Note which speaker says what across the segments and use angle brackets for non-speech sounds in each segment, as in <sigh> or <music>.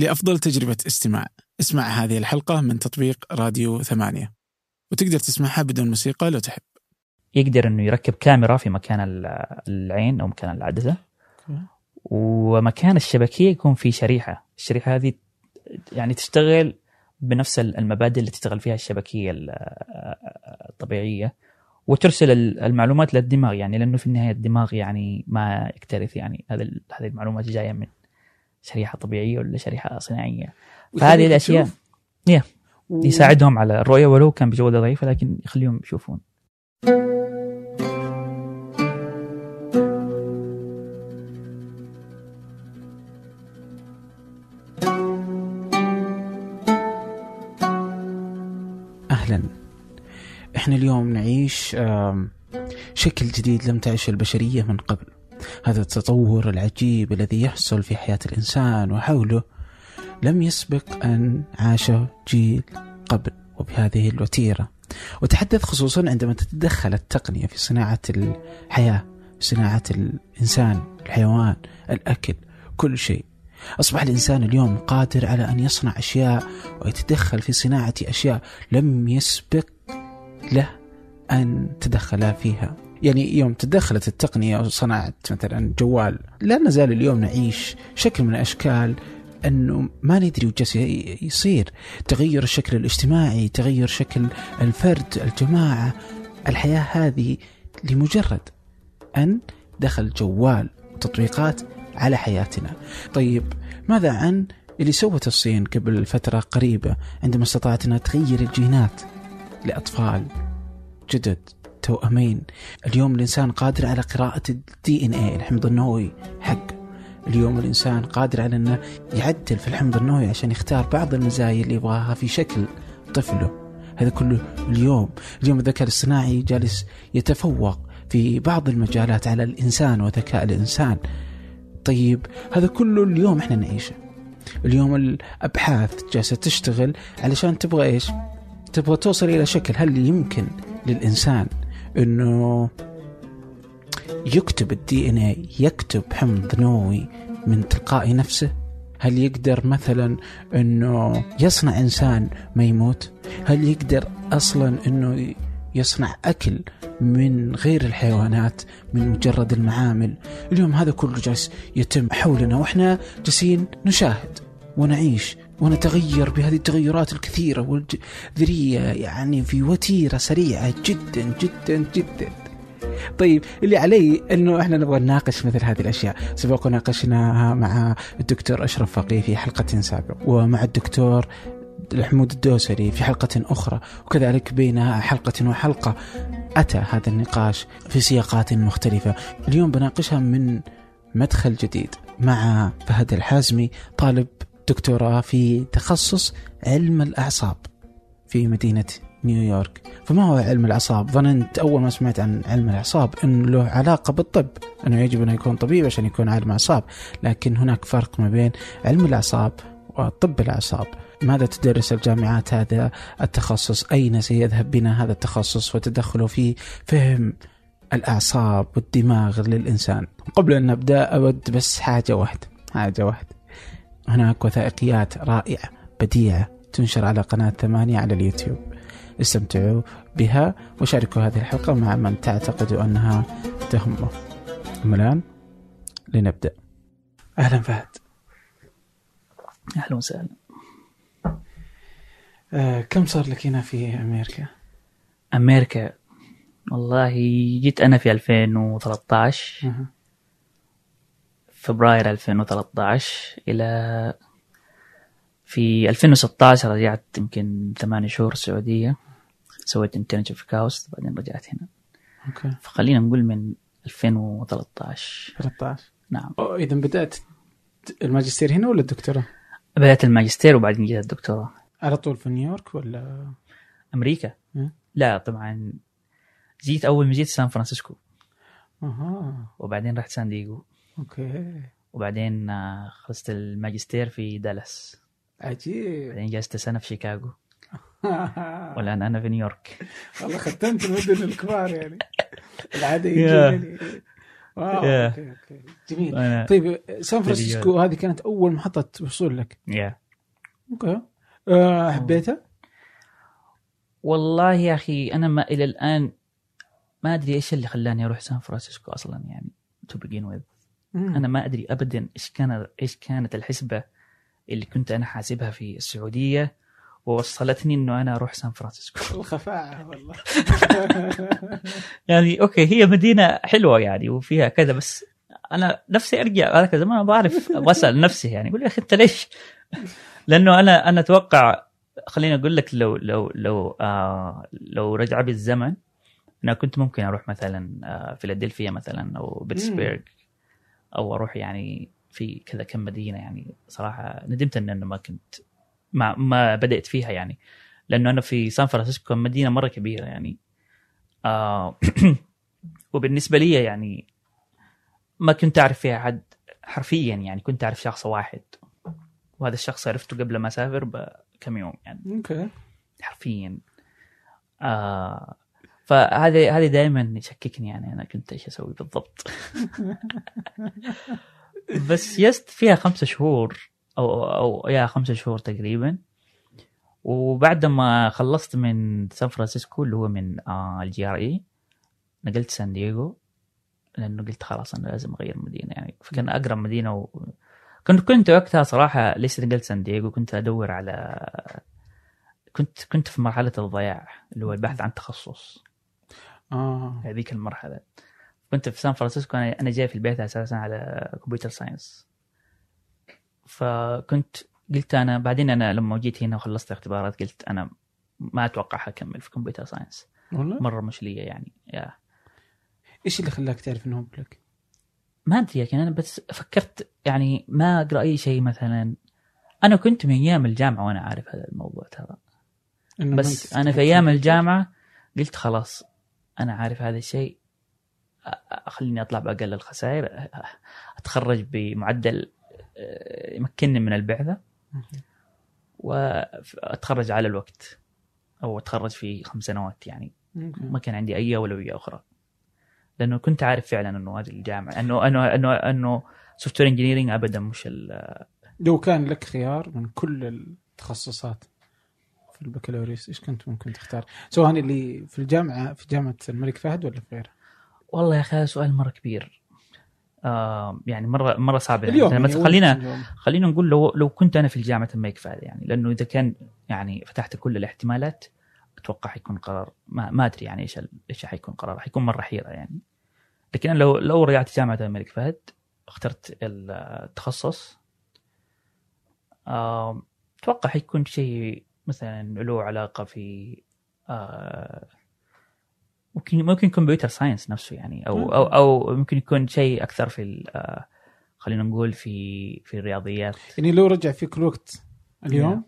Speaker 1: لأفضل تجربة استماع. اسمع هذه الحلقة من تطبيق راديو ثمانية. وتقدر تسمعها بدون موسيقى لو تحب.
Speaker 2: يقدر إنه يركب كاميرا في مكان العين أو مكان العدسة. ومكان الشبكية يكون في شريحة. الشريحة هذه يعني تشتغل بنفس المبادئ اللي تشتغل فيها الشبكية الطبيعية. وترسل المعلومات للدماغ يعني لأنه في النهاية الدماغ يعني ما يكترث يعني. هذه هذه المعلومات جاية من شريحة طبيعية ولا شريحة صناعية؟ فهذه الاشياء يا. يساعدهم على الرؤية ولو كان بجودة ضعيفة لكن يخليهم يشوفون.
Speaker 1: أهلا. إحنا اليوم نعيش شكل جديد لم تعش البشرية من قبل. هذا التطور العجيب الذي يحصل في حياة الإنسان وحوله لم يسبق أن عاش جيل قبل وبهذه الوتيرة. وتحدث خصوصا عندما تتدخل التقنية في صناعة الحياة صناعة الإنسان الحيوان الأكل كل شيء. أصبح الإنسان اليوم قادر على أن يصنع أشياء ويتدخل في صناعة أشياء لم يسبق له أن تدخل فيها. يعني يوم تدخلت التقنية وصنعت مثلا جوال لا نزال اليوم نعيش شكل من أشكال أنه ما ندري وش يصير. تغير الشكل الاجتماعي تغير شكل الفرد الجماعة الحياة هذه لمجرد أن دخل جوال تطبيقات على حياتنا. طيب ماذا عن اللي سوت الصين قبل فترة قريبة؟ عندما استطاعت أنها تغير الجينات لأطفال جدد. توأمين اليوم الإنسان قادر على قراءة الدي ان اي الحمض النووي حق. اليوم الإنسان قادر على أنه يعدل في الحمض النووي عشان يختار بعض المزايا اللي يبغاها في شكل طفله. هذا كله اليوم. اليوم الذكاء الاصطناعي جالس يتفوق في بعض المجالات على الإنسان وذكاء الإنسان. طيب هذا كله اليوم إحنا نعيشه. اليوم الأبحاث جالسة تشتغل علشان تبغى إيش؟ تبغى توصل إلى شكل هل يمكن للإنسان إنه يكتب الدي إن اي يكتب حمض نووي من تلقاء نفسه؟ هل يقدر مثلا إنه يصنع إنسان ما يموت؟ هل يقدر أصلا إنه يصنع أكل من غير الحيوانات من مجرد المعامل اليوم هذا كله جالس يتم حولنا وإحنا جالسين نشاهد ونعيش ونتغير بهذه التغيرات الكثيرة والذرية يعني في وتيرة سريعة جدا جدا جدا. طيب اللي علي إنه إحنا نبغى نناقش مثل هذه الأشياء. سبق ناقشناها مع الدكتور أشرف فقيه في حلقة سابقة ومع الدكتور الحمود الدوسري في حلقة أخرى وكذلك بين حلقة وحلقة أتى هذا النقاش في سياقات مختلفة. اليوم بناقشها من مدخل جديد مع فهد الحازمي طالب دكتوراه في تخصص علم الأعصاب في مدينة نيويورك فما هو علم الأعصاب؟ ظننت أول ما سمعت عن علم الأعصاب أنه له علاقة بالطب أنه يجب أن يكون طبيب عشان يكون عالم أعصاب. لكن هناك فرق ما بين علم الأعصاب وطب الأعصاب. ماذا تدرس الجامعات هذا التخصص؟ أين سيذهب بنا هذا التخصص وتدخله في فهم الأعصاب والدماغ للإنسان؟ قبل أن نبدأ أود بس حاجة واحدة. حاجة واحدة. هناك وثائقيات رائعة بديعة تنشر على قناة ثمانية على اليوتيوب. استمتعوا بها وشاركوا هذه الحلقة مع من تعتقدوا أنها تهمه أما الآن لنبدأ. أهلا فهد.
Speaker 2: أهلا وسهلا.
Speaker 1: آه كم صار لك هنا في أمريكا؟
Speaker 2: أمريكا. والله جيت أنا في 2013
Speaker 1: أه.
Speaker 2: فبراير 2013 إلى في 2016 رجعت يمكن ثمانية شهور السعودية سويت internship في كاوست بعدين رجعت هنا.
Speaker 1: okay.
Speaker 2: فخلينا نقول من 2013
Speaker 1: 13
Speaker 2: نعم.
Speaker 1: إذا بدأت الماجستير هنا ولا الدكتوراه؟
Speaker 2: بدأت الماجستير وبعدين جيت الدكتوراه.
Speaker 1: على طول في نيويورك ولا؟
Speaker 2: أمريكا.
Speaker 1: مم.
Speaker 2: لا طبعا جيت أول ما جيت سان فرانسيسكو.
Speaker 1: أها.
Speaker 2: وبعدين رحت سان دييغو.
Speaker 1: okay.
Speaker 2: وبعدين آه، خلصت الماجستير في دالاس.
Speaker 1: عجيب.
Speaker 2: بعدين جلست سنة في شيكاغو. <laughs> والآن أنا في نيويورك.
Speaker 1: والله ختمت المدن الكبار يعني. <laughs> يجي wow
Speaker 2: Yeah.
Speaker 1: okay okay. جميل.
Speaker 2: أنا
Speaker 1: طيب سان فرانسيسكو هذه كانت أول محطة وصول لك.
Speaker 2: yeah
Speaker 1: okay. أه حبيتها؟
Speaker 2: والله يا أخي أنا ما إلى الآن ما أدري إيش اللي خلاني أروح سان فرانسيسكو أصلا يعني to begin with
Speaker 1: مم.
Speaker 2: أنا ما أدري ابدا إيش كان إيش كانت الحسبة اللي كنت أنا حاسبها في السعودية ووصلتني إنه أنا أروح سان فرانسيسكو. <laughs>
Speaker 1: الخفاعه والله. <laughs>
Speaker 2: يعني okay هي مدينة حلوة يعني وفيها كذا بس أنا نفسي أرجع. هذاك الزمان ما بعرف <laughs> بسال نفسي يعني أقول يا أخي أنت ليش؟ لأنه أنا أنا أتوقع خليني أقول لك لو لو لو آه لو رجع بي الزمن أنا كنت ممكن أروح مثلا آه فيلادلفيا مثلا أو بيتسبرغ. أو أروح يعني في كذا كم مدينة يعني صراحة ندمت إن أنا ما كنت ما ما بدأت فيها يعني. لأنه أنا في سان فرانسيسكو مدينة مرة كبيرة يعني. آه <clears throat> وبالنسبة لي يعني ما كنت أعرف فيها حد حرفيا يعني كنت أعرف شخص واحد. وهذا الشخص عرفته قبل ما أسافر بكم يوم يعني.
Speaker 1: okay.
Speaker 2: حرفيا. آه فهذا هذه دائما يشككني يعني أنا كنت إيش أسوي بالضبط. <laughs> بس جلست فيها خمسة شهور أو أو yeah خمسة شهور تقريبا. وبعد ما خلصت من سان فرانسيسكو اللي هو من آه ال GRE نقلت سان دييغو لأنه قلت خلاص أنا لازم أغير مدينة يعني. فكان أقرب مدينة و... كنت كنت وقتها صراحة ليش نقلت سان دييغو؟ كنت أدور على كنت كنت في مرحلة الضياع اللي هو البحث عن تخصص.
Speaker 1: آه.
Speaker 2: هذيك المرحلة. كنت في سان فرانسيسكو أنا جاي في البيت أساسا على computer science. فكنت قلت أنا بعدين أنا لما جيت هنا وخلصت اختبارات قلت أنا ما أتوقع حكمل في computer science.
Speaker 1: والله؟
Speaker 2: مرة مش لي يعني يا.
Speaker 1: إيش اللي خلاك تعرف انه لك؟
Speaker 2: ما أدري لكن أنا بس فكرت يعني ما أقرأ أي شيء مثلا. أنا كنت من أيام الجامعة وأنا عارف هذا الموضوع ترى. بس أنا في أيام الجامعة قلت خلاص أنا عارف هذا الشيء خليني أطلع بأقل الخسائر أتخرج بمعدل أ، يمكنني من البعثة وأتخرج على الوقت أو أتخرج في خمس سنوات يعني. ما كان عندي أي أولوية أخرى. لأنه كنت عارف فعلا إنه هذه الجامعة إنه إنه إنه إنه software engineering ابدا مش ال-
Speaker 1: لو كان لك خيار من كل التخصصات في البكالوريوس إيش كنت ممكن تختار؟ سواء اللي في الجامعة في جامعة الملك فهد ولا في غيرها؟
Speaker 2: والله يا أخي هذا سؤال مرة كبير آه يعني مرة مرة صعب يعني
Speaker 1: اليوم
Speaker 2: مثلا
Speaker 1: يعني
Speaker 2: خلينا
Speaker 1: اليوم.
Speaker 2: خلينا نقول لو لو كنت أنا في الجامعة ما يكفى يعني لأنه إذا كان يعني فتحت كل الاحتمالات أتوقع حيكون قرار ما, ما أدري يعني إيش إيش حيكون قرار حيكون مرة حيرة يعني لكن لو لو رجعت جامعة الملك فهد اخترت التخصص آه، أتوقع حيكون شيء مثلا له علاقة في آه، ممكن ممكن computer science نفسه يعني أو أو أو ممكن يكون شيء أكثر في آه، خلينا نقول في في الرياضيات
Speaker 1: يعني لو رجع فيك الوقت اليوم.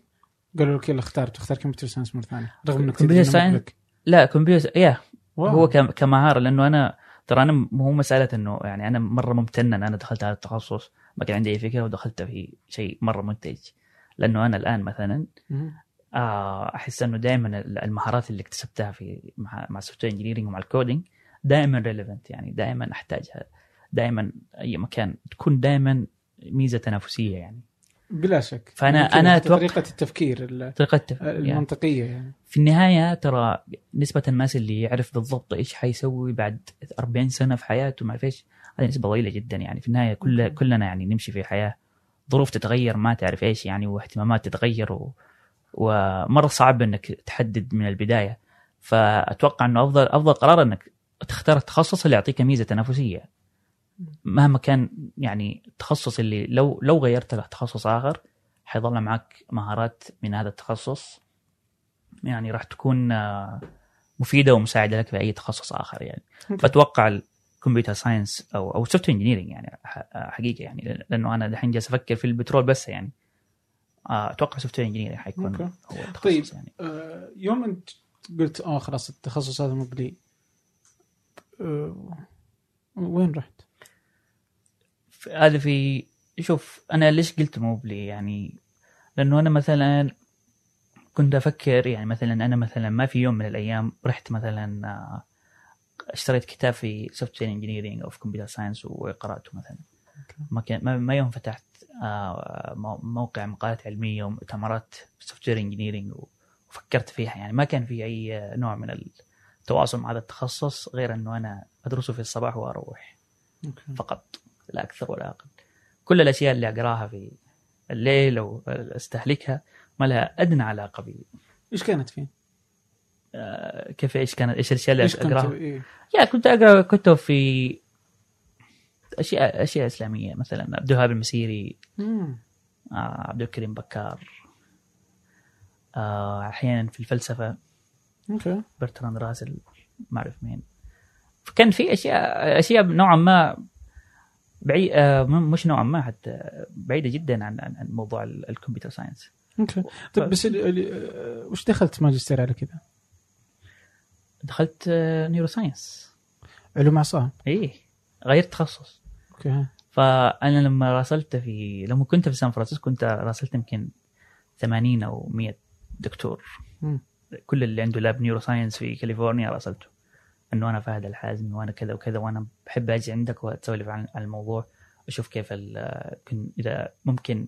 Speaker 1: قالوا لك يلا اختار تختار computer science مرة ثانية رغم إنك
Speaker 2: computer
Speaker 1: science؟
Speaker 2: لا كمبيوتر يا
Speaker 1: Wow.
Speaker 2: هو كم- كمهارة لأنه أنا ترى أنا مو مسألة إنه يعني أنا مرة ممتن ان أنا دخلت هذا التخصص ما كان عندي أي فكرة ودخلت في شيء مرة منتج لأنه أنا الآن مثلا أحس إنه دائما المهارات اللي اكتسبتها في مع مع ال software engineering ومع ال coding دائما relevant يعني دائما أحتاجها. دائما أي مكان تكون دائما ميزة تنافسية يعني.
Speaker 1: بلا شك.
Speaker 2: فأنا-
Speaker 1: يعني حتى
Speaker 2: أتوقع-
Speaker 1: طريقة التفكير ال-
Speaker 2: طريقة يعني.
Speaker 1: المنطقية يعني.
Speaker 2: في النهاية ترى نسبة الناس اللي يعرف بالضبط إيش حيسوي بعد 40 سنة في حياته ما اعرف إيش هذه نسبة ضئيلة جدا يعني. في النهاية كل كلنا يعني نمشي في حياة ظروف تتغير ما تعرف إيش يعني واهتمامات تتغير و... ومرة صعب إنك تحدد من البداية. فأتوقع إنه أفضل أفضل قرار إنك تختار التخصص اللي يعطيك ميزة تنافسية. مهما كان يعني التخصص اللي لو لو غيرت له تخصص آخر حيظل معك مهارات من هذا التخصص. يعني راح تكون آه، مفيدة ومساعدة لك في أي تخصص آخر يعني.
Speaker 1: فأتوقع
Speaker 2: ال computer science أو أو soft engineering يعني حقيقة يعني. لأنه أنا الحين جالس أفكر في البترول بس يعني. أتوقع soft engineering حيكون. هو التخصص
Speaker 1: طيب.
Speaker 2: يعني
Speaker 1: آه، يوم انت قلت آه خلاص التخصص هذا مو بلي آه، وين رحت؟
Speaker 2: هذا في شوف أنا ليش قلت مو بلي يعني لأنه أنا مثلا كنت أفكر يعني مثلا أنا مثلا ما في يوم من الأيام رحت مثلا آه، اشتريت كتاب في software engineering أو في computer science وقرأته مثلا ما كان ما, يوم فتحت آه، موقع مقالات علمية ومؤتمرات software engineering وفكرت فيها. يعني ما كان في أي نوع من التواصل مع هذا التخصص غير إنه أنا أدرسه في الصباح وأروح.
Speaker 1: Okay.
Speaker 2: فقط. لا أكثر ولا أقل. كل الأشياء اللي أقراها في الليل أو أستهلكها ما لها أدنى علاقة ب
Speaker 1: إيش كانت فيه؟
Speaker 2: آه، كيف إيش كانت إيش الأشياء اللي أقراها؟
Speaker 1: إيه؟
Speaker 2: يا كنت أقرأ كتب في أشياء أشياء إسلامية مثلا عبد الوهاب المسيري
Speaker 1: مم.
Speaker 2: آه، عبد الكريم بكار آه، أحيانا في الفلسفة
Speaker 1: okay.
Speaker 2: برتراند راسل ما أعرف مين. فكان في أشياء أشياء نوعا ما بعيد آه، مش نوعا ما حتى بعيدة جدا عن عن عن موضوع ال- ال computer
Speaker 1: science. Okay. طيب بس آه، وش دخلت ماجستير على كذا؟
Speaker 2: دخلت آه، neuroscience
Speaker 1: علوم أعصاب.
Speaker 2: إيه غيرت تخصص.
Speaker 1: Okay.
Speaker 2: فأنا لما راسلت في لما كنت في سان فرانسيسكو كنت راسلت يمكن 80 أو 100 دكتور.
Speaker 1: مم.
Speaker 2: كل اللي عنده lab neuroscience في كاليفورنيا راسلته. إنه أنا فهد الحازمي وأنا كذا وكذا وأنا بحب أجي عندك واسولف عن الموضوع أشوف كيف إذا ممكن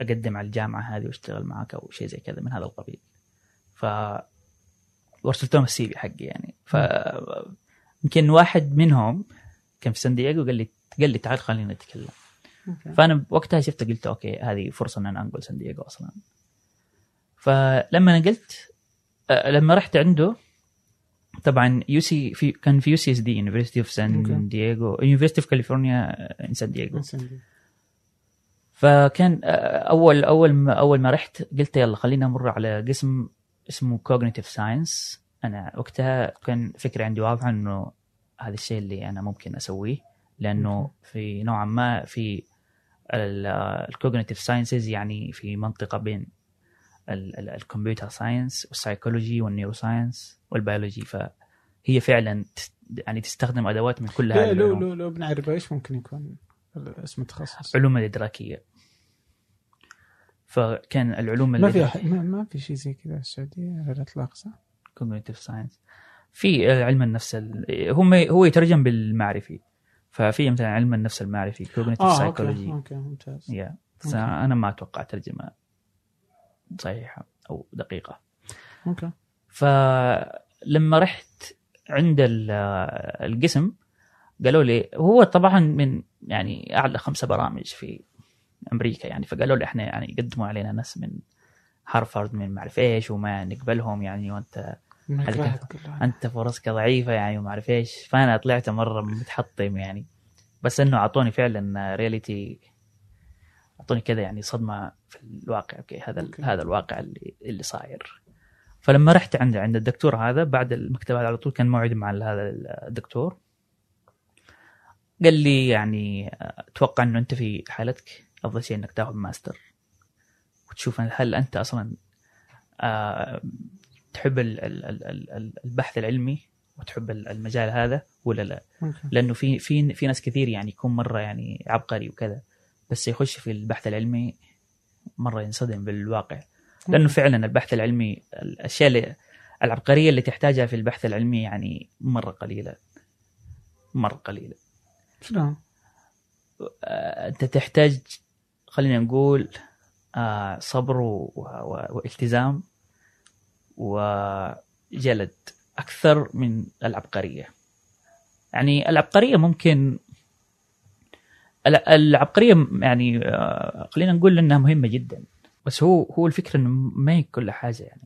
Speaker 2: أقدم على الجامعة هذه وأشتغل معك أو شيء زي كذا من هذا القبيل. ف وارسلت لهم ال CV حقي يعني. ف يمكن واحد منهم كان في سان دييغو قال لي قال لي تعال خلينا نتكلم.
Speaker 1: Okay.
Speaker 2: فأنا وقتها شفت قلت okay هذه فرصة إن أنا أنقل سان دييغو أصلا. فلما نقلت لما رحت عنده طبعا UC في كان في UCSD University
Speaker 1: of
Speaker 2: San. Diego University of California in San
Speaker 1: Diego.
Speaker 2: فكان أول أول ما أول ما رحت قلت يلا خلينا نمر على قسم اسمه cognitive science أنا وقتها كان فكرة عندي واضحه إنه هذا الشيء اللي أنا ممكن أسويه. لأنه في نوعا ما في ال cognitive sciences يعني في منطقة بين ال computer science وال psychology وال neuroscience وال biology فهي فعلا يعني تستخدم أدوات من كل هذه
Speaker 1: لو
Speaker 2: العلوم.
Speaker 1: لو لو بنعرفها إيش ممكن يكون اسم التخصص.
Speaker 2: علوم الإدراكية. فكان العلوم
Speaker 1: ما في ما, ما في شيء زي كذا في السعودية على الاطلاق صح؟
Speaker 2: cognitive science في علم النفس ال- هم هو يترجم بالمعرفي. ففي مثلا علم النفس المعرفي
Speaker 1: cognitive okay
Speaker 2: psychology
Speaker 1: okay ممتاز.
Speaker 2: بس
Speaker 1: okay.
Speaker 2: أنا ما أتوقع ترجمة صحيحة أو دقيقة.
Speaker 1: okay.
Speaker 2: فلما رحت عند ال- القسم قالوا لي هو طبعا من يعني أعلى خمسة برامج في أمريكا يعني فقالوا لي إحنا يعني يقدموا علينا ناس من هارفارد من ما اعرف إيش وما نقبلهم يعني
Speaker 1: وأنت
Speaker 2: أنت فرصك ضعيفة يعني وما أعرف إيش. فأنا طلعت مرة متحطم يعني. بس إنه أعطوني فعلا reality أعطوني كذا يعني صدمة في الواقع okay هذا
Speaker 1: okay.
Speaker 2: هذا الواقع اللي اللي صاير. فلما رحت عند عند الدكتور هذا بعد المكتب هذا على طول كان موعد مع هذا الدكتور. قال لي يعني أتوقع إنه أنت في حالتك. أفضل شيء إنك تاخذ ماستر. وتشوف هل أنت أصلا آه، تحب ال- ال- ال- ال- ال- البحث العلمي وتحب ال- المجال هذا ولا لا؟ لأنه في في في ناس كثير يعني يكون مرة يعني عبقري وكذا بس يخش في البحث العلمي مرة ينصدم بالواقع. لأنه فعلا البحث العلمي الأشياء اللي العبقرية اللي تحتاجها في البحث العلمي يعني مرة قليلة. مرة قليلة.
Speaker 1: شلون؟
Speaker 2: آه، أنت تحتاج خلينا نقول آه، صبر والتزام وجلد أكثر من العبقرية. يعني العبقرية ممكن ال- العبقرية م- يعني آه، خلينا نقول إنها مهمة جدا. بس هو هو الفكرة إنه ما هي كل حاجة يعني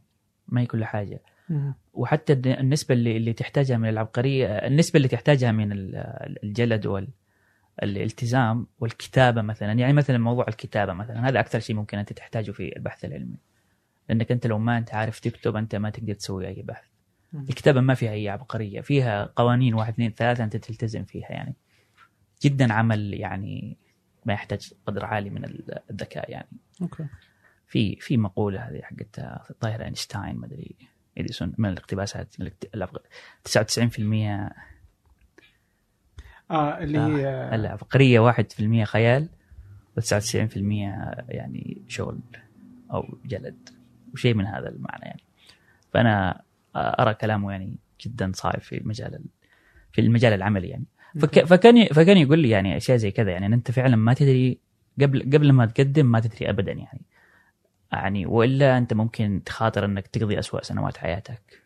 Speaker 2: ما هي كل حاجة.
Speaker 1: مم.
Speaker 2: وحتى النسبة اللي اللي تحتاجها من العبقرية النسبة اللي تحتاجها من ال- الجلد وال الالتزام والكتابة مثلا. يعني مثلا موضوع الكتابة مثلا هذا أكثر شيء ممكن أنت تحتاجه في البحث العلمي. لأنك أنت لو ما أنت عارف تكتب أنت ما تقدر تسوي أي بحث. الكتابه ما فيها أي عبقرية فيها قوانين واحد اثنين ثلاثة أنت تلتزم فيها يعني. جدا عمل يعني ما يحتاج قدر عالي من ال- الذكاء يعني.
Speaker 1: okay.
Speaker 2: في في مقولة هذه حقت الظاهر أينشتاين ما أدري اديسون من الاقتباسات الاكت- العبق- 99%
Speaker 1: آه اللي هي
Speaker 2: العبقرية 1% خيال و99% يعني شغل أو جلد. وشيء من هذا المعنى يعني. فأنا أرى كلامه يعني جدا صعب في مجال ال- في المجال العملي يعني. فك فكان فكان يقول لي يعني أشياء زي كذا يعني أنت فعلا ما تدري قبل قبل ما تقدم ما تدري ابدا يعني. يعني وإلا أنت ممكن تخاطر أنك تقضي أسوأ سنوات حياتك.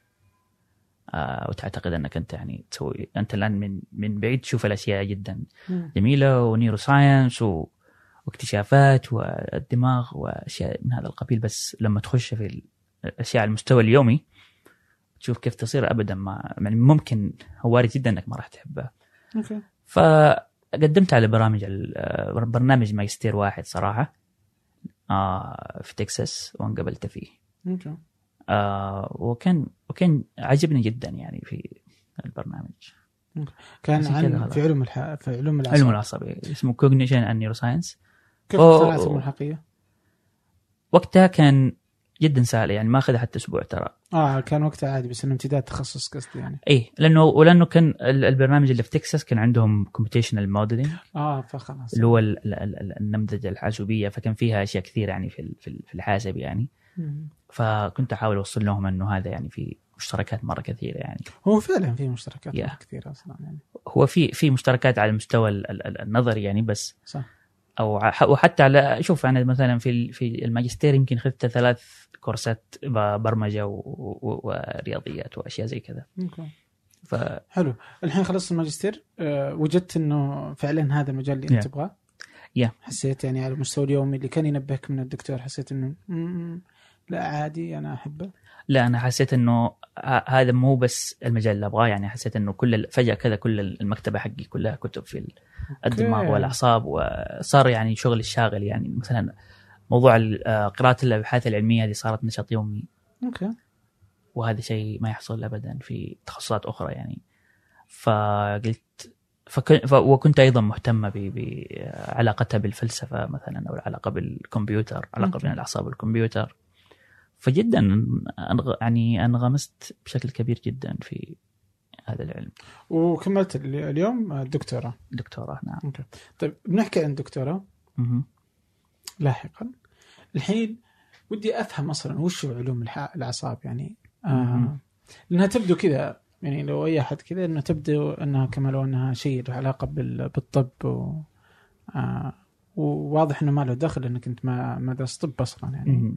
Speaker 2: آه وتعتقد أنك أنت يعني تسوي أنت الآن من من بعيد تشوف الأشياء جدا. جميلة و neuroscience و... واكتشافات والدماغ وأشياء من هذا القبيل بس لما تخش في الاشياء على المستوى اليومي تشوف كيف تصير ابدا. ما يعني ممكن وارد جدا إنك ما راح تحبها
Speaker 1: okay.
Speaker 2: فقدمت على برامج برنامج ماجستير واحد صراحة آه في تكساس وانقبلت فيه.
Speaker 1: okay.
Speaker 2: آه وكان وكان عجبني جدا يعني في البرنامج.
Speaker 1: كان عن في علوم الح... في علوم العصب
Speaker 2: علم العصبي اسمه cognition and neuroscience
Speaker 1: كيف
Speaker 2: أوه.
Speaker 1: اخترعت الملحقيه؟
Speaker 2: وقتها كان جدا سهل يعني ما أخذ حتى أسبوع ترى
Speaker 1: آه كان وقتها عادي بس إنه امتداد تخصص قصدي يعني
Speaker 2: اي لأنه ولأنه كان ال- البرنامج اللي في تكساس كان عندهم computational modeling
Speaker 1: آه فخلاص
Speaker 2: اللي هو ال- ال- ال- النمذجة الحاسوبية فكان فيها أشياء كثير يعني في في ال- في الحاسب يعني
Speaker 1: مم.
Speaker 2: فكنت أحاول أوصل لهم إنه هذا يعني في مشتركات مرة كثيرة يعني
Speaker 1: هو فعلا في مشتركات
Speaker 2: Yeah.
Speaker 1: كثيرة أصلا يعني
Speaker 2: هو في في مشتركات على المستوى ال- ال- ال- النظري يعني بس
Speaker 1: صح
Speaker 2: أو وحتى على شوف أنا مثلا في في الماجستير يمكن اخذت ثلاث كورسات برمجة و- و- ورياضيات وأشياء زي كذا
Speaker 1: أوكي
Speaker 2: ف
Speaker 1: حلو الحين خلصت الماجستير أه وجدت إنه فعلا هذا المجال اللي أنت
Speaker 2: Yeah.
Speaker 1: تبغاه
Speaker 2: Yeah.
Speaker 1: حسيت يعني على المستوى اليومي اللي كان ينبهك من الدكتور حسيت إنه لا عادي أنا أحبه.
Speaker 2: لا أنا حسيت إنه هذا مو بس المجال اللي أبغاه يعني حسيت إنه كل فجأة كذا كل المكتبة حقي كلها كتب في ال- الدماغ. والاعصاب وصار يعني شغل الشاغل يعني مثلا موضوع آه، قراءة الأبحاث العلمية هذه صارت نشاط يومي.
Speaker 1: okay.
Speaker 2: وهذا شيء ما يحصل ابدا في تخصصات أخرى يعني. فقلت فك... ف... وكنت أيضا مهتمة ب... بعلاقتها بالفلسفة مثلا أو العلاقة بالكمبيوتر
Speaker 1: علاقة.
Speaker 2: بين الأعصاب والكمبيوتر. فجدا أنغ... يعني أنغمست بشكل كبير جدا في هذا العلم.
Speaker 1: وكملت ال- اليوم الدكتوراه
Speaker 2: دكتوراه نعم.
Speaker 1: okay. طيب بنحكي عن الدكتوراه
Speaker 2: مهم.
Speaker 1: لاحقا. الحين ودي أفهم أصلا وش هو علوم الأعصاب يعني. آه. لأنها تبدو كذا يعني لو أي أحد كذا إنه تبدو إنها كما لو انها شيء له علاقة بال- بالطب و آه وواضح إنه ما له دخل إنك أنت ما ما درست طب أصلا يعني.
Speaker 2: مهم.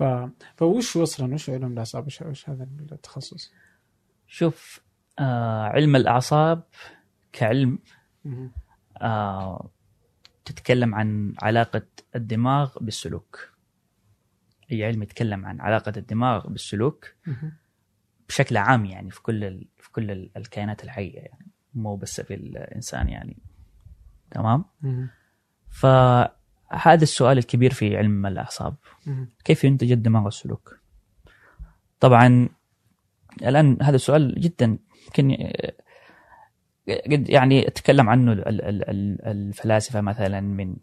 Speaker 1: ف فوش أصلا وش علوم الأعصاب وش, وش هذا التخصص؟
Speaker 2: شوف آه علم الأعصاب كعلم. آه تتكلم عن علاقة الدماغ بالسلوك أي علم يتكلم عن علاقة الدماغ بالسلوك. بشكل عام يعني في كل. في كل ال- الكائنات الحية يعني مو بس في الإنسان يعني تمام
Speaker 1: مهم.
Speaker 2: فهذا السؤال الكبير في علم الأعصاب
Speaker 1: مهم.
Speaker 2: كيف ينتج الدماغ السلوك طبعا الآن هذا السؤال جدا يمكن قد يعني أتكلم عنه ال- ال- ال- الفلاسفة مثلا من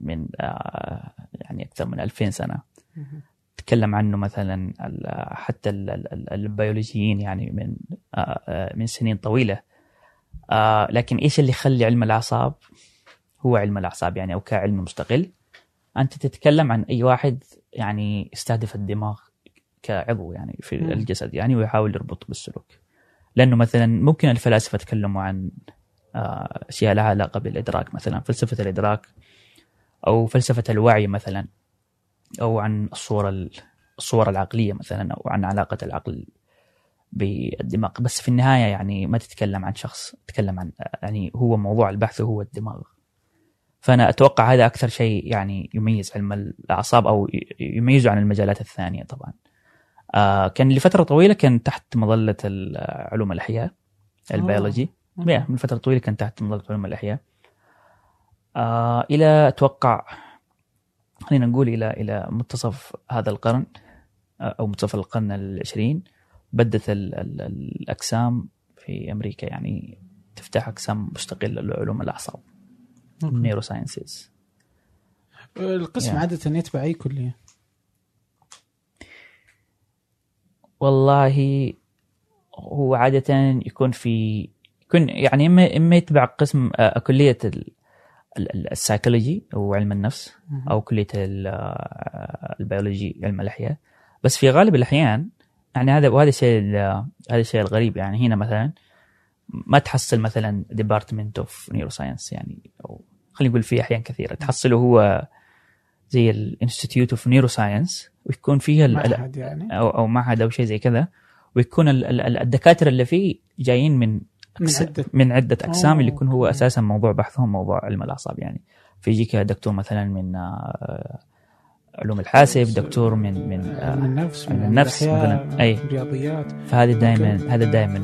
Speaker 2: من آه، يعني أكثر من 2000 سنة
Speaker 1: مهم.
Speaker 2: تكلم عنه مثلا حتى ال- ال- ال- البيولوجيين يعني من آه، آه، من سنين طويلة آه، لكن إيش اللي يخلي علم الأعصاب هو علم الأعصاب يعني أو كعلم مستقل. أنت تتكلم عن أي واحد يعني يستهدف الدماغ كعضو يعني في
Speaker 1: مم.
Speaker 2: الجسد يعني ويحاول يربط بالسلوك. لأنه مثلا ممكن الفلاسفة تكلموا عن آه، أشياء لها علاقة بالإدراك مثلا فلسفة الإدراك أو فلسفة الوعي مثلا أو عن الصورة الصور العقلية مثلا أو عن علاقة العقل بالدماغ. بس في النهاية يعني ما تتكلم عن شخص تتكلم عن يعني هو موضوع البحث هو الدماغ. فأنا أتوقع هذا أكثر شيء يعني يميز علم الأعصاب أو ي- يميزه عن المجالات الثانية طبعا. آه كان لفترة طويلة كان تحت مظلة ال- علوم الأحياء ال
Speaker 1: biology. okay.
Speaker 2: yeah, من فترة طويلة كان تحت مظلة علوم الأحياء. آه إلى أتوقع خلينا نقول إلى إلى منتصف هذا القرن آه، أو منتصف القرن العشرين بدت ال ال الأقسام في أمريكا يعني تفتح أقسام مستقلة لعلوم الأعصاب. neurosciences
Speaker 1: القسم
Speaker 2: Yeah.
Speaker 1: عادة يتبع أي كلية؟
Speaker 2: والله هو عادة يكون في يكون يعني إما إما يتبع قسم آه، ال- السايكولوجي أو علم النفس. أو كلية آه، البيولوجي علم الأحياء بس في غالب الأحيان يعني هذا وهذا الشيء ال- هذا الشيء الغريب يعني هنا مثلا ما تحصل مثلا department of neuroscience يعني أو خلينا نقول في أحيان كثيرة. تحصله هو زي ال institute of neuroscience ويكون فيها
Speaker 1: معهد يعني.
Speaker 2: أو أو معهد أو شيء زي كذا. ويكون ال- ال- الدكاترة اللي فيه جايين من
Speaker 1: من عدة.
Speaker 2: من عدة
Speaker 1: أقسام
Speaker 2: اللي يكون هو. أساسا موضوع بحثهم موضوع علم الأعصاب يعني. فيجيك دكتور مثلا من آه، علوم الحاسب دكتور من من
Speaker 1: علم
Speaker 2: آه،
Speaker 1: النفس من
Speaker 2: النفس مثلاً. أي.
Speaker 1: رياضيات.
Speaker 2: فهذا دائما هذا دائما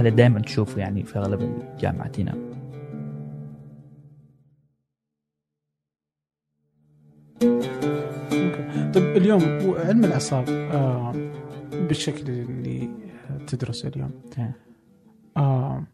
Speaker 2: هذا دائما تشوفه يعني في أغلب الجامعات هنا.
Speaker 1: طيب اليوم علم الأعصاب آه بالشكل اللي تدرسه اليوم
Speaker 2: إيه.
Speaker 1: آه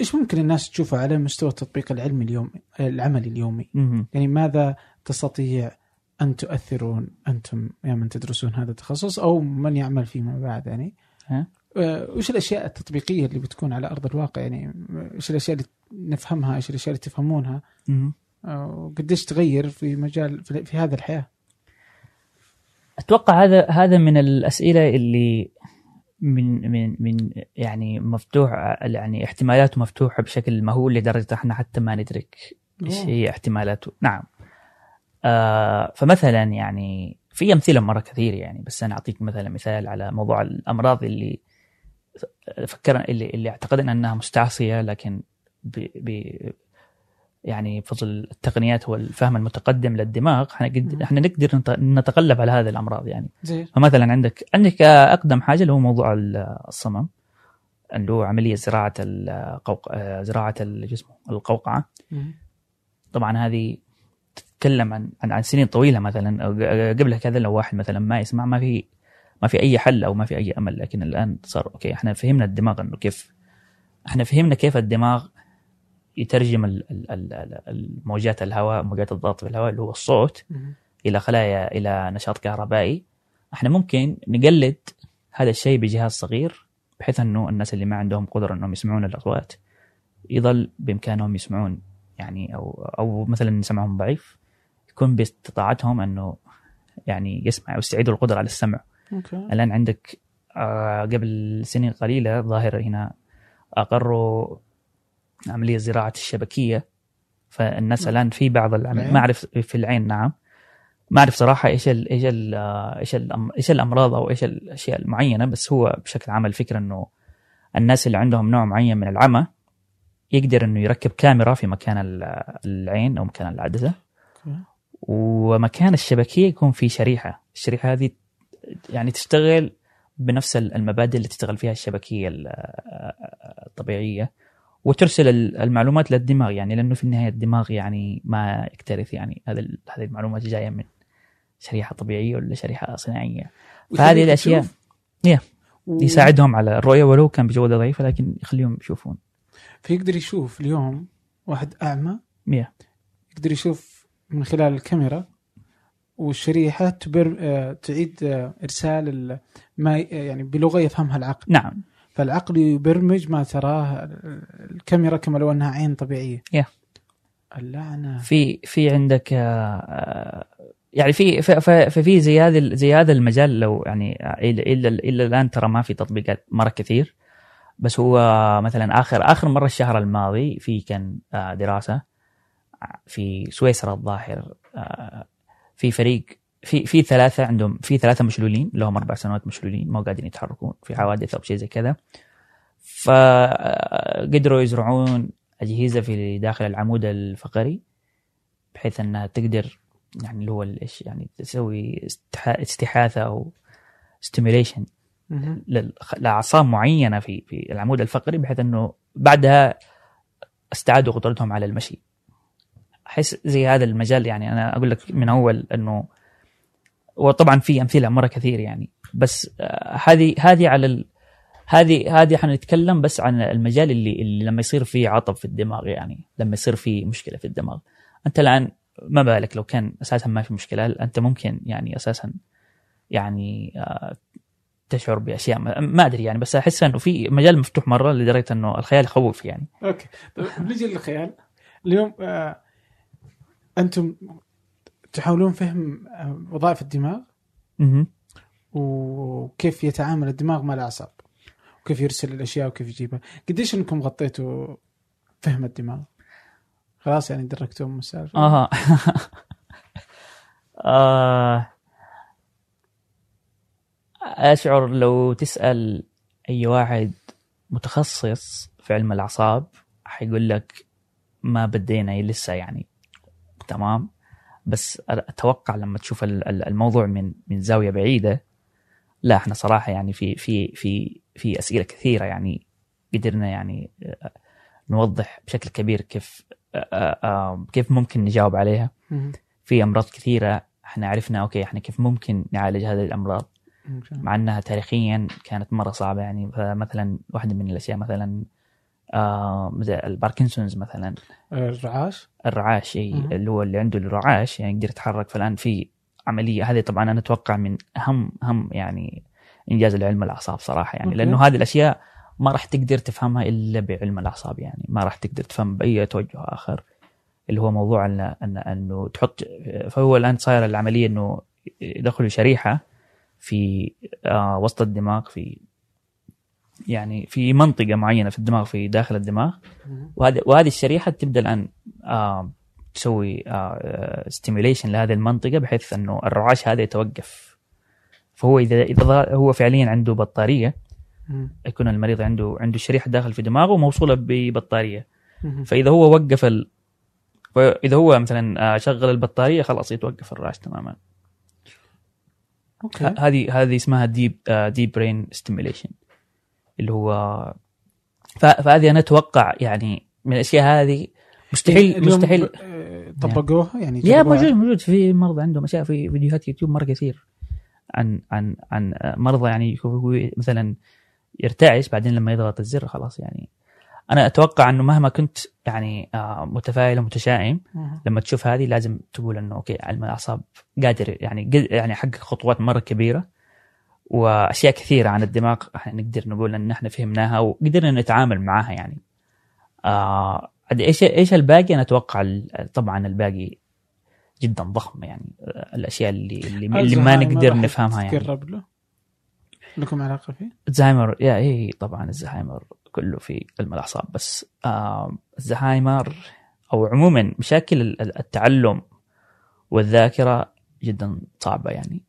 Speaker 1: إيش ممكن الناس تشوفه على مستوى التطبيق العلمي اليومي العملي اليومي. يعني ماذا تستطيع أن تؤثرون أنتم يا من تدرسون هذا التخصص أو من يعمل فيما بعد؟ يعني
Speaker 2: ها؟
Speaker 1: آه، وش الأشياء التطبيقية اللي بتكون على أرض الواقع؟ يعني إيش الأشياء اللي نفهمها؟ إيش الأشياء اللي تفهمونها؟ وقديش تغير في مجال في, في هذه الحياة؟
Speaker 2: أتوقع هذا هذا من الأسئلة اللي من من من يعني مفتوح يعني احتمالاته مفتوحة بشكل مهول لدرجة إحنا حتى ما ندرك
Speaker 1: إيش.
Speaker 2: هي احتمالاته. نعم. آه فمثلا يعني في أمثلة مرة كثير يعني بس أنا أعطيك مثلا مثال على موضوع الأمراض اللي فكر اللي اللي أعتقدنا إنها مستعصية لكن ب ب يعني بفضل التقنيات والفهم المتقدم للدماغ إحنا قد
Speaker 1: مم.
Speaker 2: إحنا نقدر نت- نتغلب على هذه الأمراض يعني.
Speaker 1: زي
Speaker 2: فمثلا عندك عندك أقدم حاجة اللي هو موضوع ال- الصمم اللي هو عملية زراعة القوق... زراعة الجسم القوقعة. طبعا هذه تتكلم عن عن, عن سنين طويلة مثلا قبل كذا لو واحد مثلا ما يسمع ما في ما في أي حل أو ما في أي أمل لكن الآن صار أوكي إحنا فهمنا الدماغ إنه كيف إحنا فهمنا كيف الدماغ يترجم الموجات الهواء موجات الضغط في الهواء اللي هو الصوت إلى خلايا إلى نشاط كهربائي. إحنا ممكن نقلد هذا الشيء بجهاز صغير بحيث إنه الناس اللي ما عندهم قدرة إنهم يسمعون الأصوات يظل بإمكانهم يسمعون يعني أو أو مثلا سمعهم ضعيف يكون باستطاعتهم إنه يعني يسمع ويستعيدوا القدرة على السمع.
Speaker 1: أوكي.
Speaker 2: الآن عندك آه، قبل سنين قليلة ظاهر هنا أقروا عملية زراعة الشبكية فالناس
Speaker 1: نعم.
Speaker 2: الآن في بعض؟ العمل ما أعرف في العين نعم ما أعرف صراحة إيش ال إيش ال آه، إيش الأم- إيش الأمراض أو إيش الأشياء المعينة بس هو بشكل عام الفكرة إنه الناس اللي عندهم نوع معين من العمى يقدر إنه يركب كاميرا في مكان ال- العين أو مكان
Speaker 1: العدسة.
Speaker 2: ومكان الشبكية يكون في شريحة الشريحة هذه يعني تشتغل بنفس المبادئ اللي تشتغل فيها الشبكية ال- الطبيعية وترسل ال- المعلومات للدماغ يعني لأنه في النهاية الدماغ يعني ما يكترث يعني هذا هذه المعلومات جاية من شريحة طبيعية ولا شريحة صناعية. فهذه
Speaker 1: الأشياء.
Speaker 2: يا.
Speaker 1: و-
Speaker 2: يساعدهم على الرؤية ولو كان بجودة ضعيفة لكن يخليهم يشوفون.
Speaker 1: فيقدر يشوف اليوم واحد أعمى
Speaker 2: يا.
Speaker 1: يقدر يشوف من خلال الكاميرا والشريحة تبر آه، تعيد آه، إرسال ال- ما ي- يعني بلغة يفهمها العقل.
Speaker 2: نعم.
Speaker 1: فالعقل يبرمج ما تراه الكاميرا كما لو إنها عين طبيعية.
Speaker 2: يا.
Speaker 1: اللعنة.
Speaker 2: في في عندك آه، يعني في في- في في زي هذا ال- زي هذا المجال لو يعني الا إلا إلا الآن ترى ما في تطبيقات مرة كثير. بس هو مثلا آخر آخر مرة الشهر الماضي في كان آه، دراسة في سويسرا الظاهر آه، في فريق في في ثلاثة عندهم في ثلاثة مشلولين لهم أربع سنوات مشلولين ما قاعدين يتحركون في حوادث أو شيء زي كذا فقدروا يزرعون أجهزة في داخل العمود الفقري بحيث أنها تقدر يعني اللي هو إيش يعني تسوي استح- استحاثة أو ستيميوليشن. لأعصاب معينة في في العمود الفقري بحيث أنه بعدها استعادوا قدرتهم على المشي أحس زي هذا المجال يعني أنا أقول لك من أول أنه وطبعا في أمثلة مرة كثير يعني. بس آه، هذه هذه على ال... هذه هذه حنتكلم بس عن المجال اللي, اللي لما يصير فيه عطب في الدماغ يعني لما يصير فيه مشكلة في الدماغ. أنت الآن ما بالك لو كان أساسا ما في مشكلة؟ أنت ممكن يعني أساسا يعني آه، تشعر بأشياء ما, ما أدري يعني بس أحس إنه في مجال مفتوح مرة لدرجة إنه الخيال يخوف يعني.
Speaker 1: أوكي. طيب نجي للخيال. اليوم آه أنتم تحاولون فهم آه، وظائف الدماغ
Speaker 2: مهم.
Speaker 1: وكيف يتعامل الدماغ مع الأعصاب وكيف يرسل الأشياء وكيف يجيبها. قديش إنكم غطيتوا فهم الدماغ؟ خلاص يعني دركتوهم السالفة.
Speaker 2: أها. <laughs> آه أشعر لو تسأل أي واحد متخصص في علم الأعصاب حيقول لك ما بدينا لسه يعني. تمام؟ بس أتوقع لما تشوف ال- ال- الموضوع من من زاوية بعيدة لا إحنا صراحة يعني في في في في أسئلة كثيرة يعني قدرنا يعني آه، نوضح بشكل كبير كيف آه، آه، كيف ممكن نجاوب عليها. في أمراض كثيرة إحنا عرفنا أوكي إحنا كيف ممكن نعالج هذه
Speaker 1: الأمراض.
Speaker 2: مع إنها تاريخيا كانت مرة صعبة يعني مثلا واحدة من الأشياء مثلا آه الباركنسونز مثلا.
Speaker 1: الرعاش؟
Speaker 2: الرعاش
Speaker 1: مهم.
Speaker 2: اللي هو اللي عنده الرعاش يعني يقدر يتحرك. فالآن في عملية هذه طبعا أنا أتوقع من أهم أهم يعني إنجاز العلم الأعصاب صراحة يعني. لأنه هذه الأشياء ما راح تقدر تفهمها إلا بعلم الأعصاب يعني. ما راح تقدر تفهم بأي توجه آخر. اللي هو موضوع أن أن أنه تحط فهو الآن صاير العملية إنه يدخلوا شريحة في آه وسط الدماغ في يعني في منطقة معينة في الدماغ في داخل الدماغ. وهذه وهذه الشريحة تبدأ الآن آه تسوي آه ستيميوليشن لهذه المنطقة بحيث إنه الرعاش هذا يتوقف. فهو إذا إذا هو فعليا عنده
Speaker 1: بطارية.
Speaker 2: يكون المريض عنده عنده شريحة داخل في دماغه موصوله
Speaker 1: ببطارية.
Speaker 2: فإذا هو وقف ال... اذا هو مثلا آه، شغل البطارية خلاص يتوقف الرعاش تماما. okay. هذه هذه اسمها deep deep brain stimulation اللي هو فهذه أنا أتوقع يعني من الأشياء هذه مستحيل مستحيل
Speaker 1: آه، طبقوها؟ يعني
Speaker 2: يا؟ موجود موجود. في مرضى عندهم أشياء في فيديوهات يوتيوب مرة كثير عن عن عن مرضى يعني هو مثلا يرتعش بعدين لما يضغط الزر خلاص يعني. أنا أتوقع إنه مهما كنت يعني آه، متفائل ومتشائم. لما تشوف هذه لازم تقول إنه أوكي علم الأعصاب قادر يعني يعني حقق خطوات مرة كبيرة. وأشياء كثيرة عن الدماغ. إحنا نقدر نقول إن إحنا فهمناها وقدرنا نتعامل معها يعني. آه إيش إيش الباقي؟ أنا أتوقع طبعا الباقي جدا ضخم يعني. آه، الأشياء اللي اللي, اللي ما نقدر نفهمها يعني.
Speaker 1: له؟ لكم علاقة فيه؟
Speaker 2: الزهايمر يا إيه طبعا الزهايمر كله في علم الأعصاب. بس آه الزهايمر أو عموما مشاكل ال- التعلم والذاكرة جدا صعبة يعني.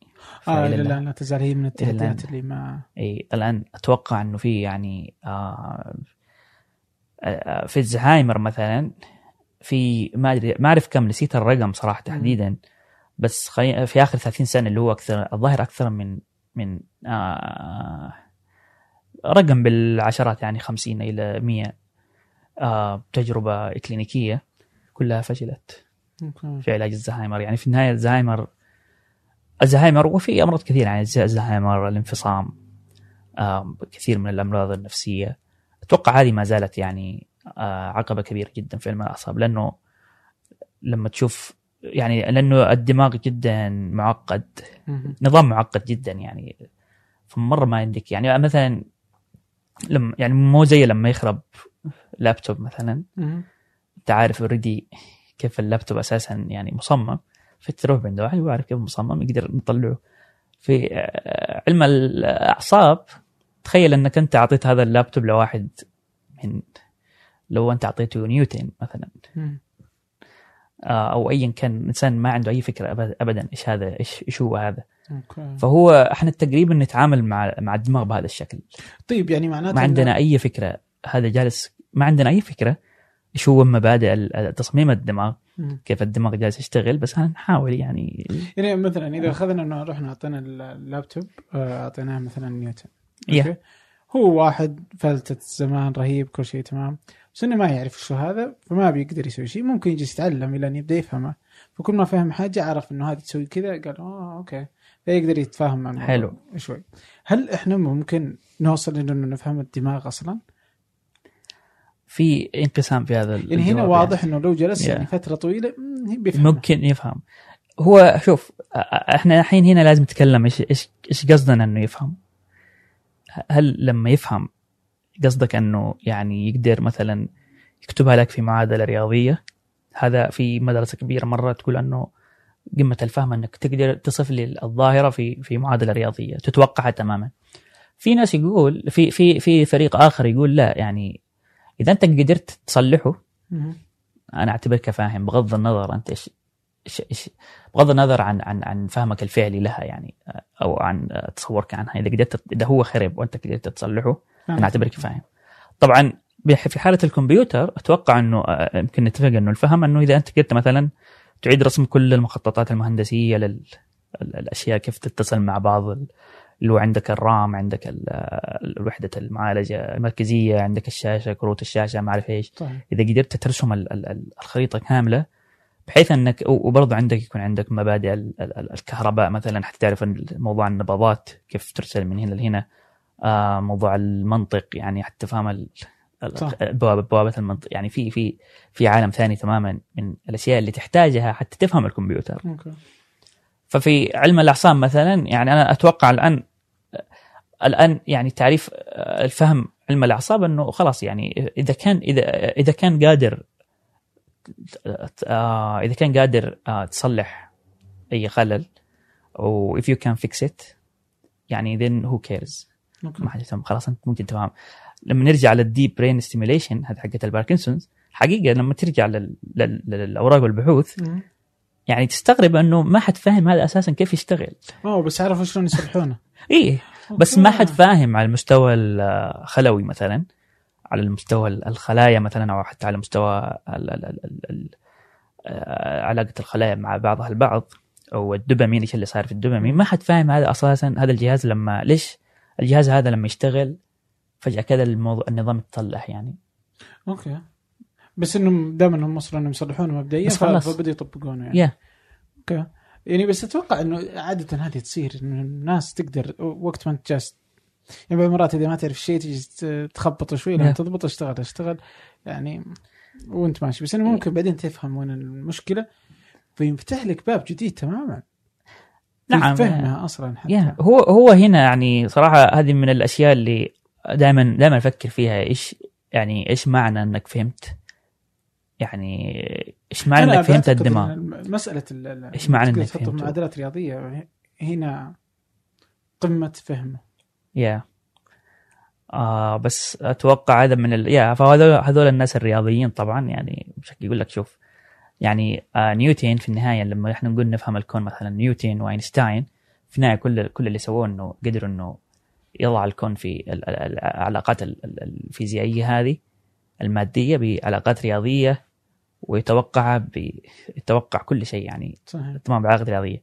Speaker 1: آه
Speaker 2: الآن-
Speaker 1: الآن لا تزال هي من التحديات. اللي ما
Speaker 2: إي الآن أتوقع إنه في يعني آه آه، في الزهايمر مثلا في ما أدري ما أعرف كم نسيت الرقم صراحة تحديدا بس خي... في آخر 30 سنة اللي هو أكثر الظاهر أكثر من من آه رقم بالعشرات يعني 50 إلى 100 آه تجربة كلينيكيه كلها فشلت. في علاج الزهايمر يعني في النهاية الزهايمر الزهايمر وفي أمراض كثيرة يعني زي الزهايمر الانفصام كثير من الأمراض النفسية أتوقع هذه ما زالت يعني آه، عقبة كبيرة جدا في علم الأعصاب لأنه لما تشوف يعني لأنه الدماغ جدا معقد. نظام معقد جدا يعني فمرة ما عندك يعني مثلا لما يعني مو زي لما يخرب لابتوب مثلا. أنت عارف already كيف اللابتوب أساسا يعني مصمم فتروح عند واحد ويعرف كيف مصمم يقدر نطلعه. في آه، علم الأعصاب تخيل إنك أنت اعطيت هذا اللابتوب لواحد من لو أنت اعطيته نيوتن مثلا. آه، أو ايا كان إنسان ما عنده أي فكرة ابدا إيش هذا إيش إيش هو هذا.
Speaker 1: okay.
Speaker 2: فهو إحنا تقريبا نتعامل مع مع الدماغ بهذا الشكل.
Speaker 1: طيب يعني معناته
Speaker 2: ما عندنا أي فكرة. هذا جالس ما عندنا أي فكرة. إيش هو مبادئ تصميم الدماغ. كيف الدماغ جالس يشتغل بس هنحاول يعني
Speaker 1: يعني مثلا إذا أخذنا إنه رحنا اعطينا اللابتوب آه، أعطيناه مثلا نيوتن. okay؟ هو واحد فلتة زمان رهيب كل شيء تمام بس إنه ما يعرف شو هذا فما بيقدر يسوي شيء ممكن يجلس يتعلم إلى أن يبدأ يفهمه فكل ما فهم حاجة عرف إنه هذه تسوي كذا قال آه أوكي فيقدر يتفاهم مع
Speaker 2: حلو.
Speaker 1: شوي هل إحنا ممكن نوصل إنه نفهم الدماغ أصلا؟
Speaker 2: في انقسام في هذا
Speaker 1: يعني هنا واضح إنه لو جلس
Speaker 2: يا.
Speaker 1: يعني فترة طويلة
Speaker 2: يعني.
Speaker 1: بيفهم.
Speaker 2: ممكن يفهم. هو شوف إحنا الحين هنا لازم نتكلم إيش إيش إيش قصدنا إنه يفهم. هل لما يفهم قصدك إنه يعني يقدر مثلا يكتبها لك في معادلة رياضية؟ هذا في مدرسة كبيرة مرة تقول إنه قمة الفهم إنك تقدر تصف لي الظاهرة في في معادلة رياضية تتوقعها تماما. في ناس يقول في في في فريق آخر يقول لا يعني إذا أنت قدرت تصلحه. أنا أعتبرك فاهم بغض النظر أنت إيش إيش بغض النظر عن عن عن فهمك الفعلي لها يعني أو عن تصورك عنها إذا قدرت إذا هو خرب وأنت قدرت تصلحه
Speaker 1: فاهم.
Speaker 2: أنا أعتبرك فاهم طبعا في حالة الكمبيوتر أتوقع إنه آه، يمكن نتفق إنه الفهم إنه إذا أنت قدرت مثلا تعيد رسم كل المخططات المهندسية لل ال- الأشياء كيف تتصل مع بعض اللي هو عندك الرام عندك وحده المعالجة المركزية عندك الشاشة كروت الشاشة ما أعرف إيش.
Speaker 1: طيب.
Speaker 2: إذا قدرت ترسم ال- ال- ال- الخريطة كاملة بحيث إنك وبرضه عندك يكون عندك مبادئ ال- ال- ال- الكهرباء مثلا حتى تعرف موضوع النبضات كيف ترسل من هنا لهنا. آه موضوع المنطق يعني حتى
Speaker 1: صح.
Speaker 2: بوابة بوابة المنطق. يعني في في في عالم ثاني تماما من الأشياء اللي تحتاجها حتى تفهم الكمبيوتر.
Speaker 1: أوكي.
Speaker 2: ففي علم الاعصاب مثلا يعني أنا أتوقع الآن الآن يعني تعريف الفهم علم الأعصاب إنه خلاص يعني إذا كان إذا إذا كان قادر آه، إذا كان قادر آه، تصلح أي خلل أو if you can fix it يعني then who cares ما حد يهتم. خلاص أنت ممكن تفهم. لما نرجع لل deep brain stimulation هذه حقت الباركنسونز حقيقة لما ترجع لل- لل- للأوراق والبحوث. يعني تستغرب إنه ما حد فاهم هذا أساسا كيف يشتغل.
Speaker 1: أوه بس عرفوا شلون يصلحونه <laughs>
Speaker 2: إيه بس ما. حد فاهم على المستوى الخلوي مثلا على المستوى الخلايا مثلا أو حتى على مستوى آه، علاقة الخلايا مع بعضها البعض أو الدوبامين إيش اللي صار في الدوبامين. ما حد فاهم هذا أساسا هذا الجهاز لما ليش الجهاز هذا لما يشتغل فجأة كذا الموضوع النظام يتصلح يعني.
Speaker 1: أوكي. بس إنهم دائما هم وصلوا إنهم يصلحونه مبدئيا. فبدوا يطبقونه يعني. أوكي. يعني بس أتوقع إنه عاده هذه تصير إنه الناس تقدر وقت ما أنت جالس يعني بعض المرات إذا ما تعرف شيء تجي ت- تخبطه شوي لما
Speaker 2: Yeah.
Speaker 1: تضبط اشتغل اشتغل يعني وأنت ماشي. بس إنه ممكن بعدين تفهم وين المشكلة فينفتح لك باب جديد تماما.
Speaker 2: نعم.
Speaker 1: فهمها أصلا حتى.
Speaker 2: يا هو هو هنا يعني صراحة هذه من الأشياء اللي دائما دائما أفكر فيها إيش يعني إيش معنى إنك فهمت؟ يعني إيش معنى إنك فهمت الدماغ؟
Speaker 1: مسألة ال- ال-
Speaker 2: إيش معنى
Speaker 1: تحطه
Speaker 2: فهمته؟
Speaker 1: بمعادلات رياضية هنا قمة فهمه.
Speaker 2: يا. آه بس أتوقع هذا من ال... يا فهذول هذول الناس الرياضيين طبعا يعني بشكل يقول لك شوف يعني آه نيوتن في النهاية لما إحنا نقول نفهم الكون مثلا نيوتن وأينشتاين في النهاية كل كل اللي سووه إنه قدروا إنه يضع الكون في ال- ال- العلاقات ال- ال- الفيزيائية هذه المادية بعلاقات رياضية ويتوقع. يتوقع كل شيء يعني
Speaker 1: صحيح
Speaker 2: تمام بعلاقات رياضيه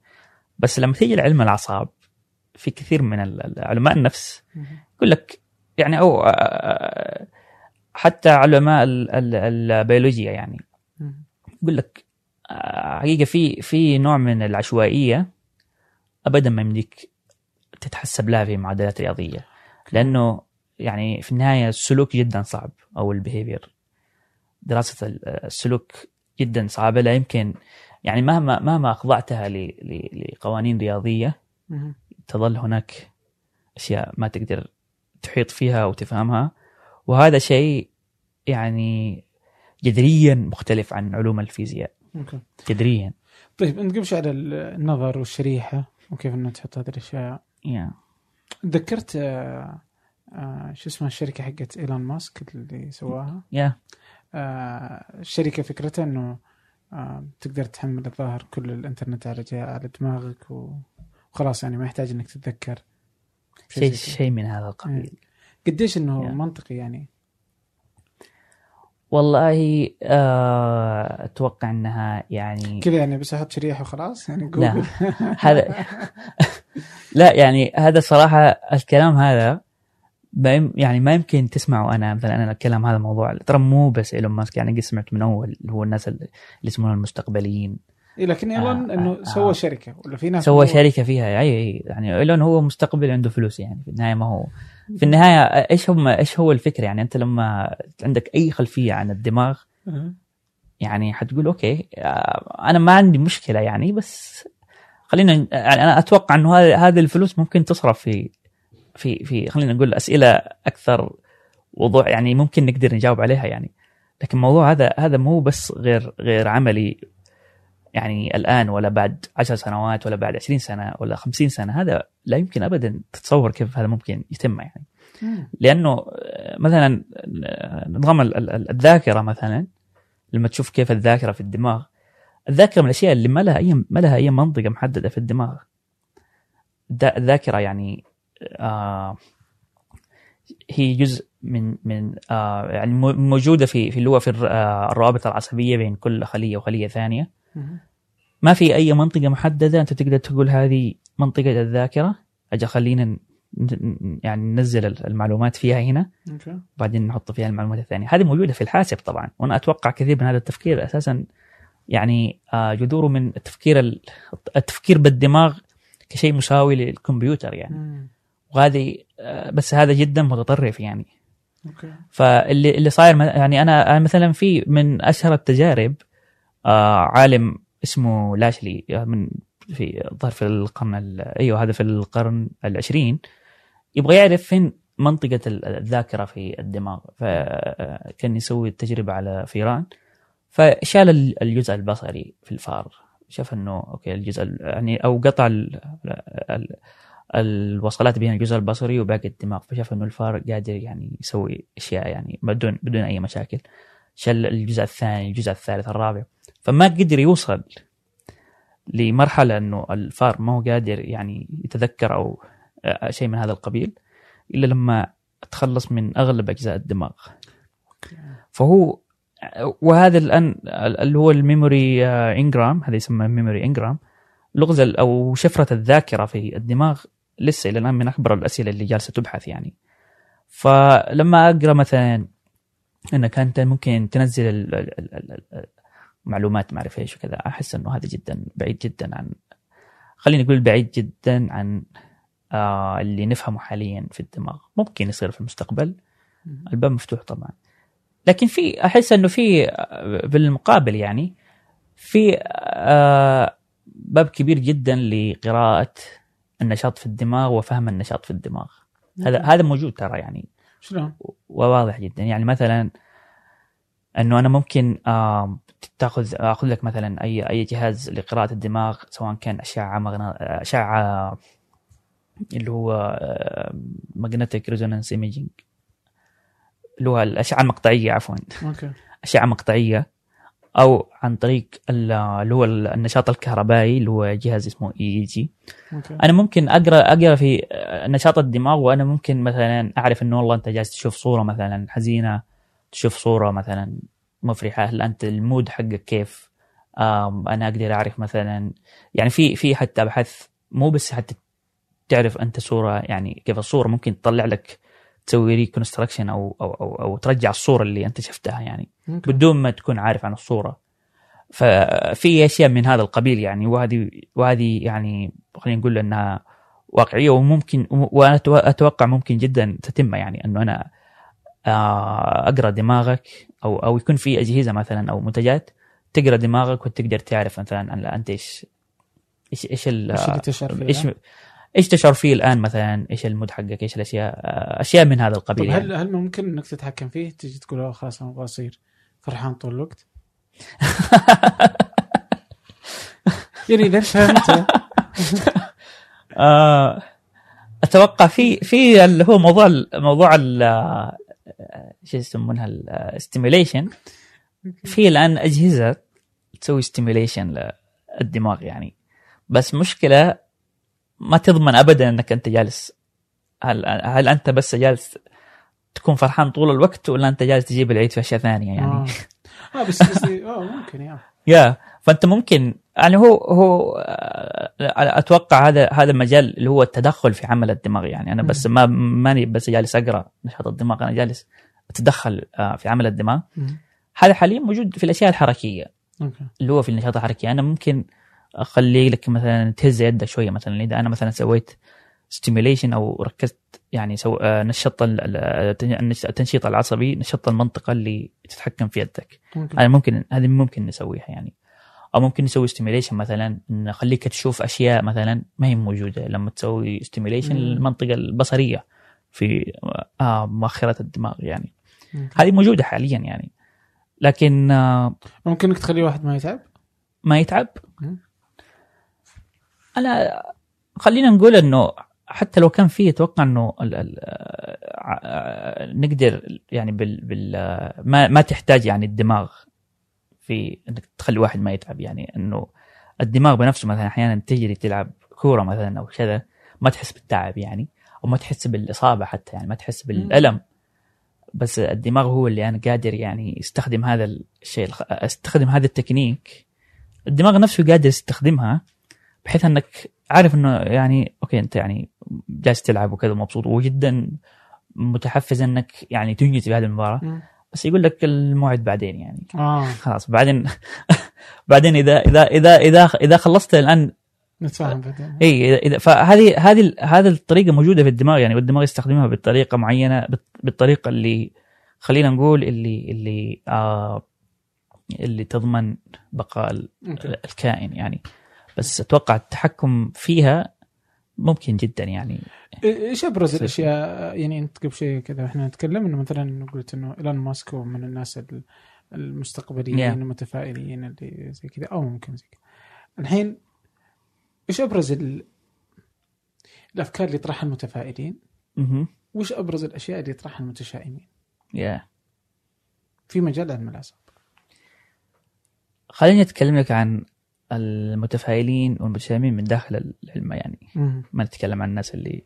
Speaker 2: بس لما تيجي لعلم الاعصاب في كثير من علماء النفس يقول لك يعني أو حتى علماء ال- ال- البيولوجيا يعني. يقول لك حقيقة في في نوع من العشوائية ابدا ما يمديك تتحسب لها في معادلات رياضية لأنه يعني في النهاية السلوك جدا صعب أو البيهيفير دراسة ال- السلوك جدا صعبة لا يمكن يعني مهما مهما أخضعتها لقوانين
Speaker 1: رياضية.
Speaker 2: تظل هناك أشياء ما تقدر تحيط فيها وتفهمها وهذا شيء يعني جذريا مختلف عن علوم الفيزياء. جذريا.
Speaker 1: طيب أنت قبل شوي على النظر والشريحة وكيف إنه تحط هذه الأشياء؟
Speaker 2: يا
Speaker 1: تذكرت آه، آه، شو اسمها الشركة حقت إيلون ماسك اللي سواها؟
Speaker 2: يا
Speaker 1: آه، الشركة فكرتها إنه آه، تقدر تحمل الظاهر كل الإنترنت على على دماغك وخلاص يعني ما يحتاج إنك تتذكر
Speaker 2: شيء. شيء من هذا القبيل.
Speaker 1: قديش إنه
Speaker 2: Yeah.
Speaker 1: منطقي يعني؟
Speaker 2: والله آه، أتوقع إنها يعني
Speaker 1: كذا يعني بس أحط شريحة وخلاص؟ يعني
Speaker 2: لا.
Speaker 1: جوجل
Speaker 2: هذا <laughs> لا يعني هذا صراحة الكلام هذا يعني ما يمكن تسمعه أنا. مثلا أنا الكلام هذا موضوع ترى مو بس إيلون ماسك يعني قد سمعت من أول اللي هو الناس اللي يسمونهم المستقبليين.
Speaker 1: إيه لكن إيلون
Speaker 2: آه،
Speaker 1: إنه
Speaker 2: آه،
Speaker 1: سوى
Speaker 2: آه.
Speaker 1: شركة ولا في ناس
Speaker 2: سوى
Speaker 1: هو-
Speaker 2: شركة فيها أي أي يعني إيلون هو مستقبل عنده فلوس يعني في النهاية ما هو. في النهاية إيش هم إيش هو الفكرة؟ يعني أنت لما عندك أي خلفية عن الدماغ
Speaker 1: آه.
Speaker 2: يعني حتقول أوكي آه، أنا ما عندي مشكلة يعني بس خلينا يعني أنا أتوقع إنه هذه الفلوس ممكن تصرف في في في خلينا نقول أسئلة أكثر وضوح يعني ممكن نقدر نجاوب عليها يعني. لكن الموضوع هذا هذا مو بس غير غير عملي يعني الآن ولا بعد عشر سنوات ولا بعد 20 سنة ولا 50 سنة هذا لا يمكن ابدا تتصور كيف هذا ممكن يتم يعني. لأنه آه، مثلا آه، نظام ال- ال- الذاكرة مثلا لما تشوف كيف الذاكرة في الدماغ الذاكرة من الأشياء اللي ما لها أي ما لها أي منطقة محددة في الدماغ. الذا- الذاكرة يعني آه هي جزء من من آه يعني مو- موجودة في في اللي هو في آه، الروابط العصبية بين كل خلية وخلية ثانية. ما في أي منطقة محددة أنت تقدر تقول هذه منطقة الذاكرة. أجل خلينا يعني ننزل المعلومات فيها هنا. وبعدين نحط فيها المعلومات الثانية. هذه موجودة في الحاسب طبعا. وأنا أتوقع كثير من هذا التفكير أساسا يعني آه، جذوره من التفكير ال- التفكير بالدماغ كشيء مساوي للكمبيوتر يعني. وهذه آه، بس هذا جدا متطرف يعني.
Speaker 1: أوكي.
Speaker 2: فاللي اللي صاير يعني أنا مثلا في من أشهر التجارب آه عالم اسمه لاشلي آه، من في الظاهر في القرن ال- أيوه هذا في القرن العشرين. يبغى يعرف فين منطقة ال- الذاكرة في الدماغ. فكان يسوي التجربة على فيران. فشال ال- الجزء البصري في الفار. شاف إنه أوكي الجزء ال- يعني أو قطع الوصلات بين الجزء البصري وباقي الدماغ فشاف إنه الفار قادر يعني يسوي أشياء يعني بدون بدون أي مشاكل. شل الجزء الثاني الجزء الثالث الرابع. فما قدر يوصل لمرحلة إنه الفار ما هو قادر يعني يتذكر أو آه، شيء من هذا القبيل إلا لما تخلص من أغلب أجزاء الدماغ. فهو وهذا الآن اللي هو ال memory engram هذا يسمى memory engram لغز أو شفرة الذاكرة في الدماغ لسه إلى الآن من أكبر الأسئلة اللي جالسة تبحث يعني. فلما أقرأ مثلا انك انت ممكن تنزل ال- ال- ال- ال- ال- معلومات ما أعرف إيش وكذا أحس إنه هذا جدا بعيد جدا عن خليني أقول بعيد جدا عن آه اللي نفهمه حاليا في الدماغ. ممكن يصير في المستقبل. الباب مفتوح طبعا. لكن في أحس إنه في بالمقابل يعني في آه باب كبير جدا لقراءة النشاط في الدماغ وفهم النشاط في الدماغ. هذا هذا موجود ترى يعني.
Speaker 1: شلون؟
Speaker 2: وواضح جدا. يعني مثلا إنه أنا ممكن تأخذ اخذ لك مثلا أي أي جهاز لقراءة الدماغ سواء كان أشعة مغنا... أشعة اللي هو magnetic resonance imaging اللي هو الأشعة المقطعية عفوا.
Speaker 1: أوكي.
Speaker 2: أشعة مقطعية. أو عن طريق ال- اللي هو النشاط الكهربائي اللي هو جهاز اسمه
Speaker 1: EEG
Speaker 2: أنا ممكن اقرا أقرأ في نشاط الدماغ وأنا ممكن مثلا أعرف إنه والله أنت جالس تشوف صورة مثلا حزينة تشوف صورة مثلا مفرحة هل أنت ال mood حقك كيف؟ أنا أقدر أعرف مثلا يعني في في حتى بحث مو بس حتى تعرف أنت صورة يعني كيف الصورة ممكن تطلع لك تسوي reconstruction أو أو أو, أو ترجع الصورة اللي أنت شفتها يعني
Speaker 1: أوكي.
Speaker 2: بدون ما تكون عارف عن الصورة ففي أشياء من هذا القبيل يعني وهذه وهذه يعني خلينا نقول أنها واقعية وممكن وأنا أتوقع ممكن جدا تتم يعني أنه أنا آه، أقرأ دماغك أو أو يكون في أجهزة مثلا أو منتجات تقرأ دماغك وتقدر تعرف مثلا أنت إيش إيش إيش
Speaker 1: إيش اللي تشعر فيه؟
Speaker 2: إيش إيش تشعر فيه الآن مثلا؟ إيش المود حقك؟ إيش الأشياء؟ أشياء من هذا القبيل يعني.
Speaker 1: هل هل ممكن إنك تتحكم فيه؟ تجي تقول خلاص أنا أبغى أصير فرحان طول الوقت؟ <laughs> يعني إذا فهمت. <laughs>
Speaker 2: آه، أتوقع في في اللي هو موضوع ال- موضوع ال- شو يسمونها؟ ال stimulation في الآن أجهزة تسوي stimulation للدماغ يعني. بس مشكلة ما تضمن ابدا إنك أنت جالس. هل هل أنت بس جالس تكون فرحان طول الوقت ولا أنت جالس تجيب العيد في أشياء ثانية يعني؟
Speaker 1: آه. <laughs> آه، بس آه ممكن يا.
Speaker 2: يا. فأنت ممكن يعني هو هو آه، أتوقع هذا هذا المجال اللي هو التدخل في عمل الدماغ. يعني أنا بس ما ماني بس جالس أقرأ نشاط الدماغ أنا جالس أتدخل آه، في عمل الدماغ. هذا حاليا موجود في الأشياء
Speaker 1: الحركية.
Speaker 2: اللي هو في النشاط الحركي. أنا ممكن اخلي لك مثلا تهز يدك شوية مثلا إذا أنا مثلا سويت stimulation أو ركزت يعني سو آه، نشطت ال- ال- التنشيط العصبي نشطت المنطقة اللي تتحكم في يدك
Speaker 1: ممكن
Speaker 2: هذا ممكن هذه ممكن نسويها يعني أو ممكن نسوي stimulation مثلا نخليك تشوف أشياء مثلا ما هي موجودة لما تسوي
Speaker 1: stimulation.
Speaker 2: للمنطقه البصرية في آه مؤخرة الدماغ يعني. هذه موجودة حاليا يعني لكن آه
Speaker 1: ممكن إنك تخلي واحد ما يتعب؟
Speaker 2: ما يتعب
Speaker 1: مم.
Speaker 2: أنا خلينا نقول إنه حتى لو كان فيه أتوقع إنه ال ال آه، آه، نقدر يعني بال بال ما ما تحتاج يعني الدماغ في إنك تخلي واحد ما يتعب. يعني إنه الدماغ بنفسه مثلا أحيانا تجري تلعب كورة مثلا أو كذا ما تحس بالتعب يعني أو ما تحس بالإصابة حتى يعني ما تحس بالألم. بس الدماغ هو اللي أنا قادر يعني يستخدم هذا الشيء أستخدم هذا التكنيك. الدماغ نفسه قادر يستخدمها. بحيث انك عارف انه يعني أوكي انت يعني جالس تلعب وكذا مبسوط وجدا متحفز انك يعني تنجز في هذه المباراه. بس يقول لك الموعد بعدين يعني.
Speaker 1: آه.
Speaker 2: خلاص بعدين <laughs> بعدين إذا إذا إذا إذا إذا خلصت الآن
Speaker 1: نتفاهم بعدين.
Speaker 2: إي إذا فهذه هذه هذه الطريقة موجودة في الدماغ يعني والدماغ يستخدمها بطريقة معينة بالطريقة اللي خلينا نقول اللي اللي آه اللي تضمن بقاء. الكائن يعني. بس أتوقع التحكم فيها ممكن جدا يعني.
Speaker 1: إيش
Speaker 2: أبرز.
Speaker 1: الأشياء؟ يعني أنت قبل شيء كذا إحنا نتكلم إنه مثلا قلت إنه إيلون ماسك هو من الناس ال- المستقبليين
Speaker 2: Yeah.
Speaker 1: المتفائلين اللي زي كذا أو ممكن زي كذا. الحين إيش أبرز ال... الأفكار اللي يطرحها المتفائلين؟
Speaker 2: مهم.
Speaker 1: وايش أبرز الأشياء اللي يطرحها المتشائمين؟
Speaker 2: يا
Speaker 1: في مجال علم الاعصاب
Speaker 2: خليني اتكلم لك عن المتفائلين والمتشائمين من داخل العلم يعني ما نتكلم عن الناس اللي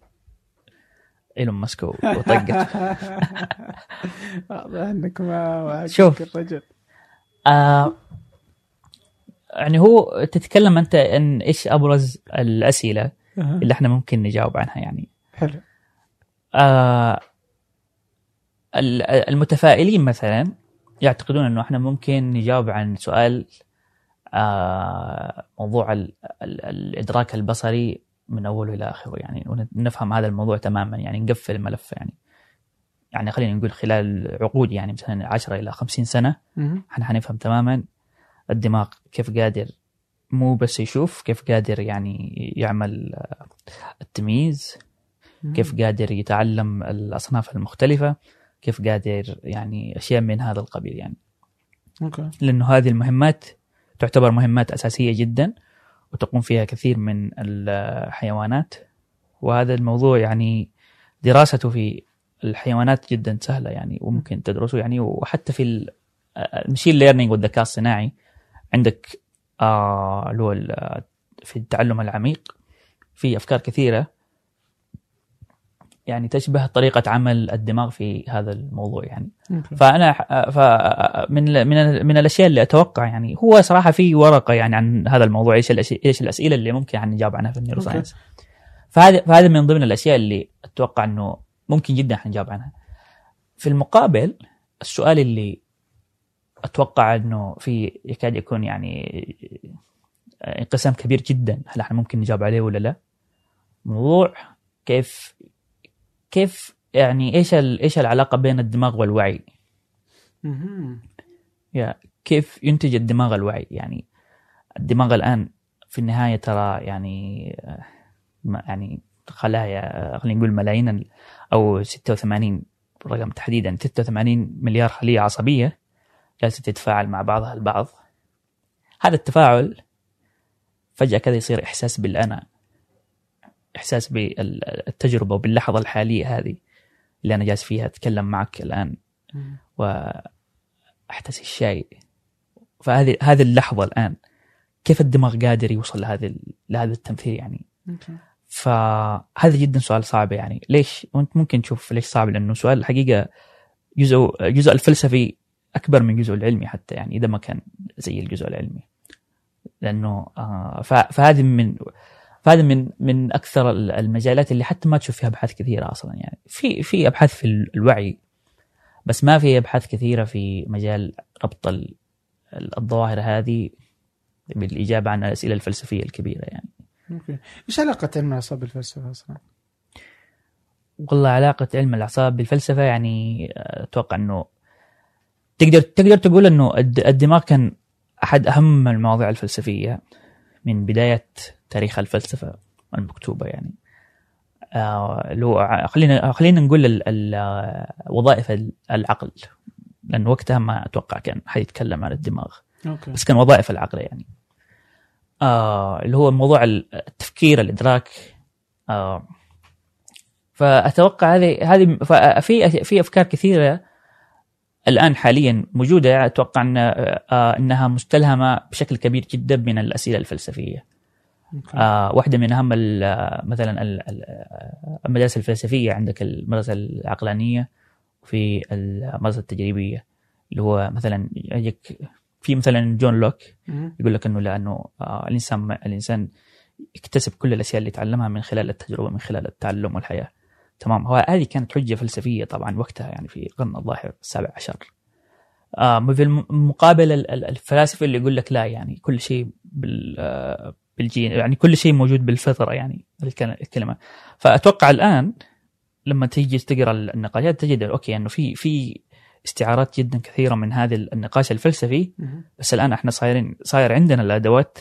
Speaker 2: إيلون ماسك وطقت <laughs>
Speaker 1: واضح إنك ما
Speaker 2: شوف.
Speaker 1: الرجل.
Speaker 2: آه يعني هو تتكلم أنت ان إيش أبرز الأسئلة اللي إحنا ممكن نجاوب عنها يعني.
Speaker 1: حلو.
Speaker 2: آه ال- المتفائلين مثلا يعتقدون إنه إحنا ممكن نجاوب عن سؤال موضوع ال ال الإدراك البصري من أوله إلى آخره. يعني ونفهم هذا الموضوع تماما يعني نقفل الملف يعني يعني خلينا نقول خلال عقود يعني مثلا 10 إلى 50
Speaker 1: سنة.
Speaker 2: إحنا حنفهم تماما. الدماغ كيف قادر مو بس يشوف كيف قادر يعني يعمل آه، التمييز كيف قادر يتعلم الأصناف المختلفة كيف قادر يعني أشياء من هذا القبيل يعني.
Speaker 1: أوكي.
Speaker 2: لأنه هذه المهمات تعتبر مهمات أساسية جدا وتقوم فيها كثير من الحيوانات. وهذا الموضوع يعني دراسته في الحيوانات جدا سهلة يعني وممكن تدرسه يعني. وحتى في ال- ال machine learning والذكاء الصناعي عندك آه اللي هو ال- في التعلم العميق في أفكار كثيرة. يعني تشبه طريقة عمل الدماغ في هذا الموضوع يعني.
Speaker 1: أوكي.
Speaker 2: فأنا ف من من من الأشياء اللي أتوقع يعني هو صراحة في ورقة يعني عن هذا الموضوع إيش الأشي- إيش الأسئلة اللي ممكن يعني نجاوب عنها في ال neuro
Speaker 1: أوكي.
Speaker 2: science فهذا فهذا من ضمن الأشياء اللي أتوقع إنه ممكن جدا حنجاوب عنها. في المقابل السؤال اللي أتوقع إنه في يكاد يكون يعني انقسام كبير جدا هل إحنا ممكن نجاوب عليه ولا لا؟ موضوع كيف كيف يعني إيش إيش العلاقة بين الدماغ والوعي. يا كيف ينتج الدماغ الوعي؟ يعني الدماغ الآن في النهاية ترى يعني آه، يعني خلايا خلينا نقول ملايين أو 86 رقم تحديدا 86 مليار خلية عصبية جالسة تتفاعل مع بعضها البعض. هذا التفاعل فجأة كذا يصير إحساس بالأنا. إحساس بالتجربة وباللحظة الحالية هذه اللي أنا جالس فيها أتكلم معك الآن.
Speaker 1: مم.
Speaker 2: واحتسي الشاي. فهذه هذه اللحظة الآن. كيف الدماغ قادر يوصل لهذا لهذا التمثيل يعني؟ فهذا جدا سؤال صعب يعني. ليش؟ وأنت ممكن تشوف ليش صعب؟ لأنه سؤال الحقيقة جزء جزء الفلسفي أكبر من جزء العلمي حتى يعني إذا ما كان زي الجزء العلمي. لأنه آه فهذه من فهذا من من أكثر ال- المجالات اللي حتى ما تشوف فيها أبحاث كثيرة أصلا يعني. في في أبحاث في ال- الوعي بس ما في أبحاث كثيرة في مجال ربط ال- ال- الظواهر هذه بالإجابة عن الأسئلة الفلسفية الكبيرة يعني.
Speaker 1: أوكي. إيش علاقة علم الأعصاب بالفلسفة أصلا؟
Speaker 2: والله علاقة علم الأعصاب بالفلسفة يعني آه، أتوقع أنه تقدر تقدر تقول الد- الدماغ كان أحد أهم المواضيع الفلسفية. من بداية تاريخ الفلسفة المكتوبة يعني. آه، ع- خلينا خلينا نقول وظائف ال- العقل لأنه وقتها ما أتوقع كان حد يتكلم عن الدماغ.
Speaker 1: أوكي.
Speaker 2: بس كان وظائف العقل يعني. آه اللي هو موضوع التفكير الإدراك. آه فأتوقع هذه هذه في في أفكار كثيرة الآن حاليا موجودة أتوقع أن آه إنها مستلهمة بشكل كبير جدا من الأسئلة الفلسفية. آه واحدة من أهم مثلا المدارس الفلسفية عندك المدرسة العقلانية وفي المدرسة التجريبية اللي هو مثلا يجيك في مثلا جون لوك يقول لك إنه لأنه آه الإنسان الإنسان يكتسب كل الأشياء اللي تعلمها من خلال التجربة من خلال التعلم والحياة. تمام. هو هذه كانت حجة فلسفية طبعا وقتها يعني في القرن الظاهر السابع عشر. آه في المقابل الفلاسفة اللي يقول لك لا يعني كل شيء بال آه، بالجين يعني كل شيء موجود بالفطرة يعني الكلمة. فأتوقع الآن لما تيجي تقرأ النقاشات تجد أوكي إنه في في استعارات جدا كثيرة من هذا النقاش الفلسفي. بس الآن إحنا صايرين صاير عندنا الأدوات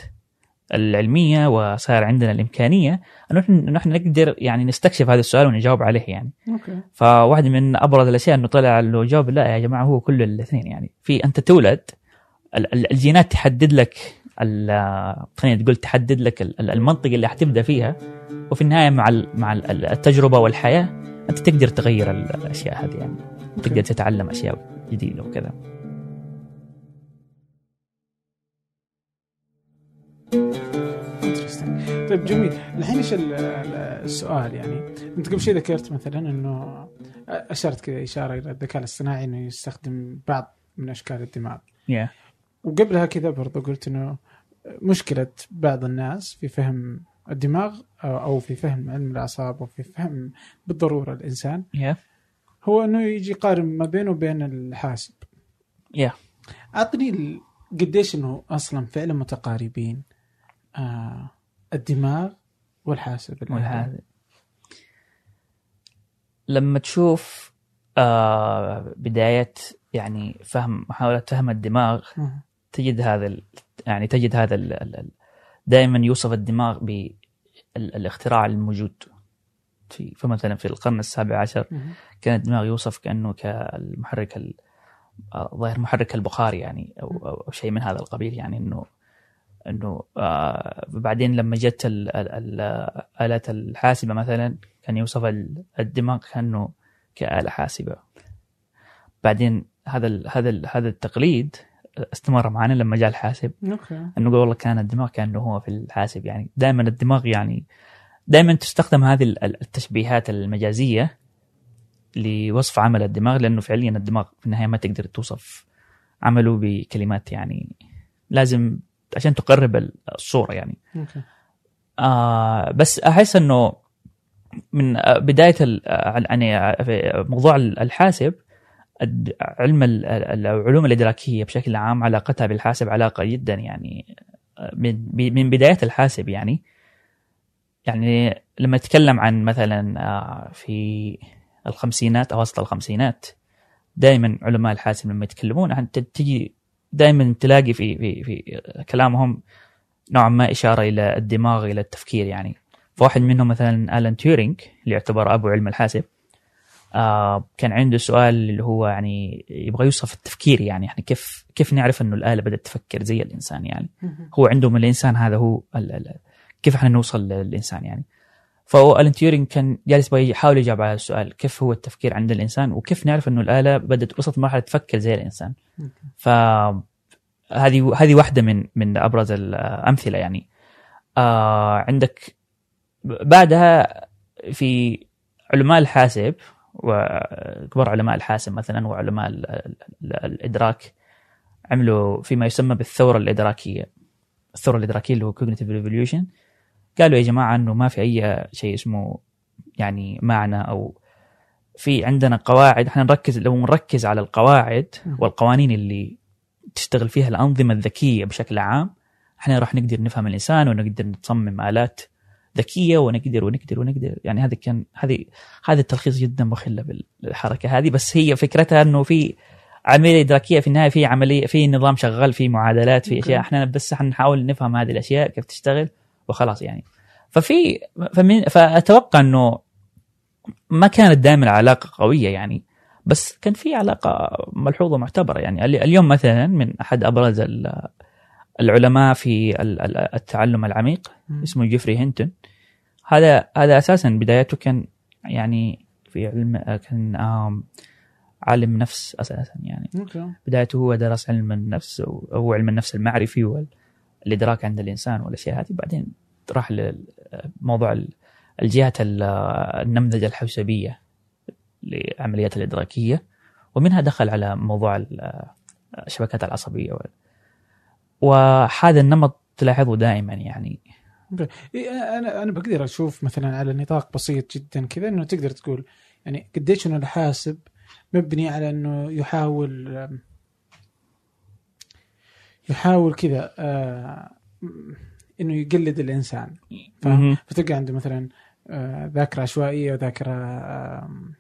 Speaker 2: العلمية وصار عندنا الإمكانية أنه نحن نقدر يعني نستكشف هذا السؤال ونجاوب عليه يعني.
Speaker 1: أوكي.
Speaker 2: فواحد من أبرز الأشياء أنه طلع له جواب لا يا جماعة هو كل الاثنين يعني في أنت تولد الجينات تحدد لك خلينا تقول تحدد لك المنطقة اللي حتبدأ فيها وفي النهاية مع مع التجربة والحياة أنت تقدر تغير الأشياء هذه يعني تقدر تتعلم أشياء جديدة وكذا.
Speaker 1: طيب جميل. الحين إيش السؤال يعني؟ أنت قبل شيء ذكرت مثلا إنه أشرت كذا إشارة إلى الذكاء الاصطناعي إنه يستخدم بعض من أشكال الدماغ.
Speaker 2: Yeah.
Speaker 1: وقبلها كذا برضو قلت إنه مشكلة بعض الناس في فهم الدماغ أو في فهم علم الأعصاب أو في فهم بالضرورة الإنسان.
Speaker 2: Yeah.
Speaker 1: هو إنه يجي يقارن ما بينه وبين الحاسب.
Speaker 2: Yeah.
Speaker 1: أعطني قديش إنه أصلا فعلا متقاربين. آه الدماغ والحاسب
Speaker 2: والحاسب. لما تشوف آه بداية يعني فهم محاولة فهم الدماغ تجد هذا يعني تجد هذا دائما يوصف الدماغ بالاختراع الموجود. في فمثلا في القرن السابع عشر كان الدماغ يوصف كأنه كالمحرك ظاهر محرك البخار يعني أو أو شيء من هذا القبيل يعني إنه إنه آه بعدين لما جت الالات الحاسبة مثلا كان يوصف الدماغ كأنه كآلة حاسبة. بعدين هذا ال هذا ال هذا التقليد استمر معنا لما جاء الحاسب.
Speaker 1: أوكي.
Speaker 2: إنه والله كان الدماغ كأنه هو في الحاسب. يعني دائما الدماغ يعني دائما تستخدم هذه التشبيهات المجازية لوصف عمل الدماغ لأنه فعليا الدماغ في النهاية ما تقدر توصف عمله بكلمات يعني لازم عشان تقرب الصورة يعني. آه بس أحس إنه من بداية يعني موضوع الحاسب علم العلوم الإدراكية بشكل عام علاقتها بالحاسب علاقة جدا يعني من بداية الحاسب يعني يعني لما نتكلم عن مثلا آه، في الخمسينات أو وسط الخمسينات دائما علماء الحاسب لما يتكلمون عن تجي دائما تلاقي في في في كلامهم نوعا ما إشارة إلى الدماغ إلى التفكير يعني. فواحد منهم مثلا آلان تيورينج اللي يعتبر أبو علم الحاسب آه كان عنده سؤال اللي هو يعني يبغى يوصف التفكير يعني. إحنا كيف كيف نعرف إنه الآلة بدأت تفكر زي الإنسان يعني؟ هو عندهم الإنسان هذا هو كيف إحنا نوصل للإنسان يعني؟ فهو ألان تيورينج كان جالس يحاول يجاوب على السؤال كيف هو التفكير عند الإنسان؟ وكيف نعرف إنه الآلة بدأت وصلت مرحله تفكر زي الإنسان؟ ف هذه هذه واحدة من من أبرز الامثله يعني. آه عندك بعدها في علماء الحاسب وكبار علماء الحاسب مثلا وعلماء الإدراك عملوا فيما يسمى بالثورة الإدراكية الثورة الإدراكية اللي هو cognitive revolution قالوا يا جماعة إنه ما في أي شيء اسمه يعني معنى أو في عندنا قواعد إحنا نركز لو نركز على القواعد والقوانين اللي تشتغل فيها الأنظمة الذكية بشكل عام إحنا راح نقدر نفهم الإنسان ونقدر نصمم آلات ذكية ونقدر ونقدر ونقدر. يعني هذا كان هذه هذا التلخيص جدا مخلة بالحركة هذه. بس هي فكرتها إنه في عملية إدراكية في النهاية في عملية في نظام شغال في معادلات في أشياء. إحنا بس حنحاول نفهم هذه الأشياء كيف تشتغل. وخلاص يعني. ففي فمن فأتوقع إنه ما كانت دائما علاقة قوية يعني بس كان في علاقة ملحوظة معتبرة يعني. اليوم مثلا من أحد أبرز العلماء في ال- ال- التعلم العميق. اسمه جيفري هينتون. هذا هذا أساسا بدايته كان يعني في علم كان عالم نفس أساسا يعني. بدايته هو درس علم النفس أو علم النفس المعرفي والادراك عند الإنسان والأشياء هذه. بعدين راح لموضوع ال- الجهات ال- النمذجة الحوسبية لعمليات الإدراكية. ومنها دخل على موضوع ال- الشبكات العصبية وهذا النمط تلاحظه دائما يعني.
Speaker 1: إيه، أنا أنا بقدر أشوف مثلا على نطاق بسيط جدا كذا إنه تقدر تقول يعني قديش إنه الحاسب مبني على إنه يحاول يحاول كذا آه، إنه يقلد الإنسان فاهم؟ فتلقى عنده مثلا آه، ذاكرة عشوائية وذاكرة آم،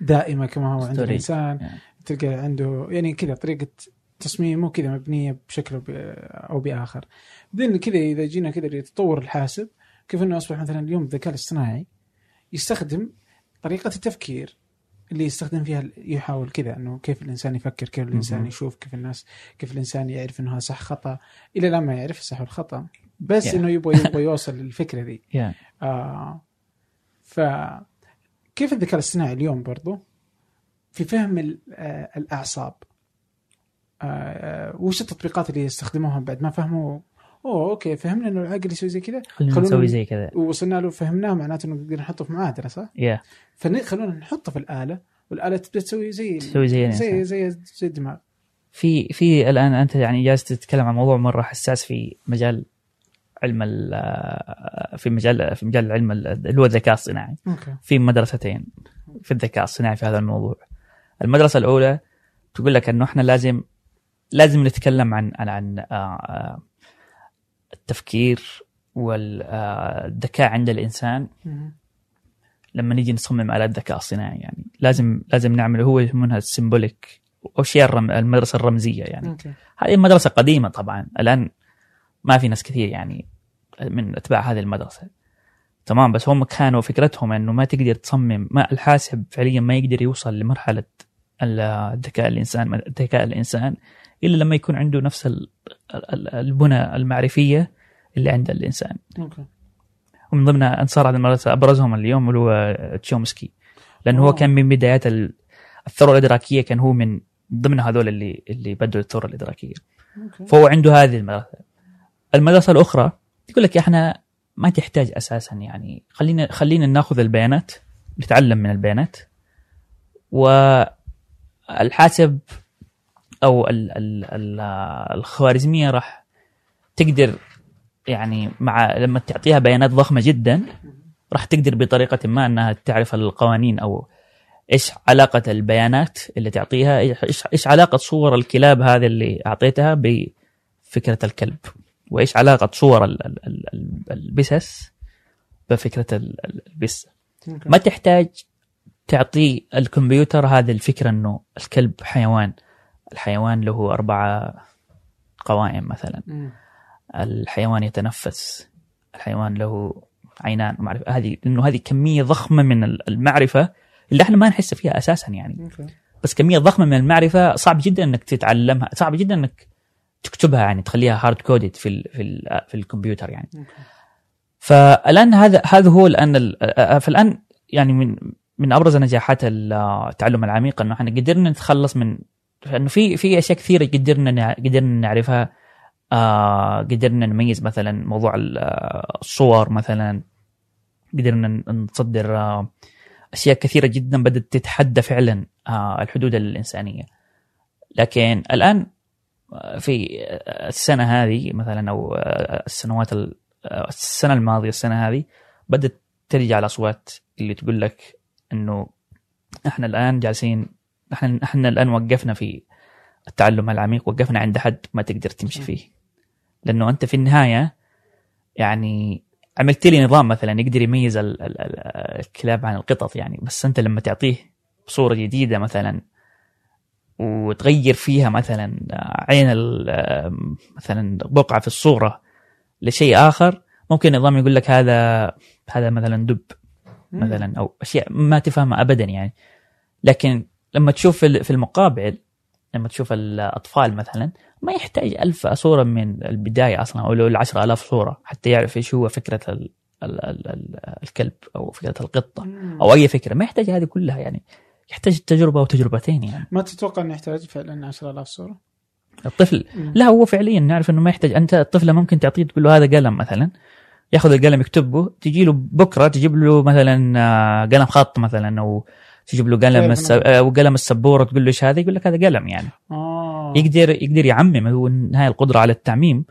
Speaker 1: دائمة كما هو عند. الإنسان
Speaker 2: يعني.
Speaker 1: تلقى عنده يعني كذا طريقة تصميمه كذا مبنية بشكل أو بآخر بعدين كذا إذا جينا كذا لتطور الحاسب كيف إنه أصبح مثلا اليوم الذكاء الاصطناعي يستخدم طريقة التفكير اللي يستخدم فيها يحاول كذا إنه كيف الإنسان يفكر كيف
Speaker 2: الإنسان.
Speaker 1: يشوف كيف الناس كيف الإنسان يعرف إنه هذا صح خطأ. إلى الآن ما يعرف الصح والخطا بس
Speaker 2: Yeah.
Speaker 1: إنه يبغى يبغى يوصل للفكرة ذي.
Speaker 2: يعني
Speaker 1: آه ف كيف الذكاء الاصطناعي اليوم برضو؟ في فهم آه، الأعصاب. آه، آه، وش التطبيقات اللي يستخدموها بعد؟ ما فهموا أوه أوكي فهمنا إنه العقل يسوي زي كذا. خلونا-
Speaker 2: نسوي زي كذا.
Speaker 1: ووصلنا له فهمناه معناته إنه نقدر نحطه في معادله صح؟
Speaker 2: يا
Speaker 1: فخلونا نحطه في الآلة والآلة تبدأ تسوي زي
Speaker 2: تسوي زي.
Speaker 1: زي زي زي الدماغ.
Speaker 2: في في الآن أنت يعني جالس تتكلم عن موضوع مرة حساس في مجال علم ال- في مجال في مجال علم ال- اللي هو الذكاء الصناعي.
Speaker 1: أوكي.
Speaker 2: في مدرستين في الذكاء الصناعي في هذا الموضوع. المدرسة الأولى تقول لك إنه إحنا لازم لازم نتكلم عن عن عن آه، آه، التفكير والذكاء عند
Speaker 1: الإنسان.
Speaker 2: لما نيجي نصمم آلات ذكاء صناعي يعني. لازم لازم نعمل هو منها السيمبوليك اشياء الرم المدرسة الرمزية يعني. هذه مدرسه قديمة طبعا الآن ما في ناس كثير يعني من أتباع هذه المدرسة. تمام بس هم كانوا فكرتهم إنه ما تقدر تصمم ما الحاسب فعليا ما يقدر يوصل لمرحلة ال- الذكاء الإنسان الذكاء الإنسان. إلا لما يكون عنده نفس ال- ال- البنى المعرفية اللي عند الإنسان.
Speaker 1: أوكي.
Speaker 2: ومن ضمن أنصار هذه المدرسة أبرزهم اليوم اللي هو تشومسكي. لأنه هو. كان من بدايات ال- الثورة الإدراكية كان هو من ضمن هذول اللي اللي بدوا الثورة الإدراكية.
Speaker 1: أوكي.
Speaker 2: فهو عنده هذه المدرسة. المدرسة الأخرى يقول لك إحنا ما تحتاج أساسا يعني خلينا خلينا نأخذ البيانات نتعلم من البيانات. والحاسب أو ال ال ال الخوارزمية راح تقدر يعني مع لما تعطيها بيانات ضخمة جدا راح تقدر بطريقة ما إنها تعرف القوانين أو إيش علاقة البيانات اللي تعطيها إيش إيش علاقة صور الكلاب هذه اللي أعطيتها بفكرة الكلب وإيش علاقة صور ال- ال- ال- ال- البسس بفكرة ال- ال- البس.
Speaker 1: أوكي
Speaker 2: ما تحتاج تعطي الكمبيوتر هذه الفكرة إنه الكلب حيوان. الحيوان له أربعة قوائم مثلا.
Speaker 1: مم.
Speaker 2: الحيوان يتنفس. الحيوان له عينان. ومعرفة هذه انه هذه كمية ضخمة من المعرفة اللي إحنا ما نحس فيها أساسا يعني.
Speaker 1: أوكي.
Speaker 2: بس كمية ضخمة من المعرفة صعب جدا إنك تتعلمها صعب جدا إنك تكتبها يعني تخليها hard coded في ال في ال في الكمبيوتر يعني. فالآن هذا هذا هو الآن ال- فالآن يعني من من أبرز نجاحات التعلم العميق إنه إحنا قدرنا نتخلص من انه في في أشياء كثيرة قدرنا قدرنا نعرفها. آه قدرنا نميز مثلا موضوع آه، الصور مثلا. قدرنا نصدر آه أشياء كثيرة جدا بدأت تتحدى فعلا آه الحدود الإنسانية. لكن الآن آه، في آه، السنة هذه مثلا أو السنوات ال- السنة الماضية السنة هذه بدأت ترجع الأصوات اللي تقول لك إنه إحنا الآن جالسين إحنا إحنا الآن وقفنا في التعلم العميق وقفنا عند حد ما تقدر تمشي فيه. لأنه أنت في النهاية يعني عملت لي نظام مثلا يقدر يميز ال- ال- ال- الكلاب عن القطط يعني. بس أنت لما تعطيه صورة جديدة مثلا وتغير فيها مثلا عين مثلا بقعة في الصورة لشيء آخر ممكن النظام يقول لك هذا هذا مثلا دب. مثلا أو أشياء ما تفهمها ابدا يعني. لكن لما تشوف في في المقابل لما تشوف الأطفال مثلا ما يحتاج ألف صورة من البداية أصلا أو لو العشرة ألاف صورة حتى يعرف إيش هو فكرة ال ال ال ال الكلب أو فكرة القطة أو أي فكرة. ما يحتاج هذه كلها يعني. يحتاج تجربة وتجربتين يعني.
Speaker 1: ما تتوقع إنه يحتاج فعلا 10000 صورة؟
Speaker 2: الطفل
Speaker 1: مم.
Speaker 2: لا هو فعليا نعرف إنه ما يحتاج. أنت الطفله ممكن تعطيه تقول له هذا قلم مثلا ياخذ القلم يكتبه تجي له بكرة تجيب له مثلا آه، قلم خط مثلا أو تجيب له قلم
Speaker 1: كيف
Speaker 2: الس... أو قلم السبورة تقول له إيش هذا؟ يقول لك هذا قلم يعني.
Speaker 1: آه.
Speaker 2: يقدر يقدر يعمم هو هاي القدرة على التعميم.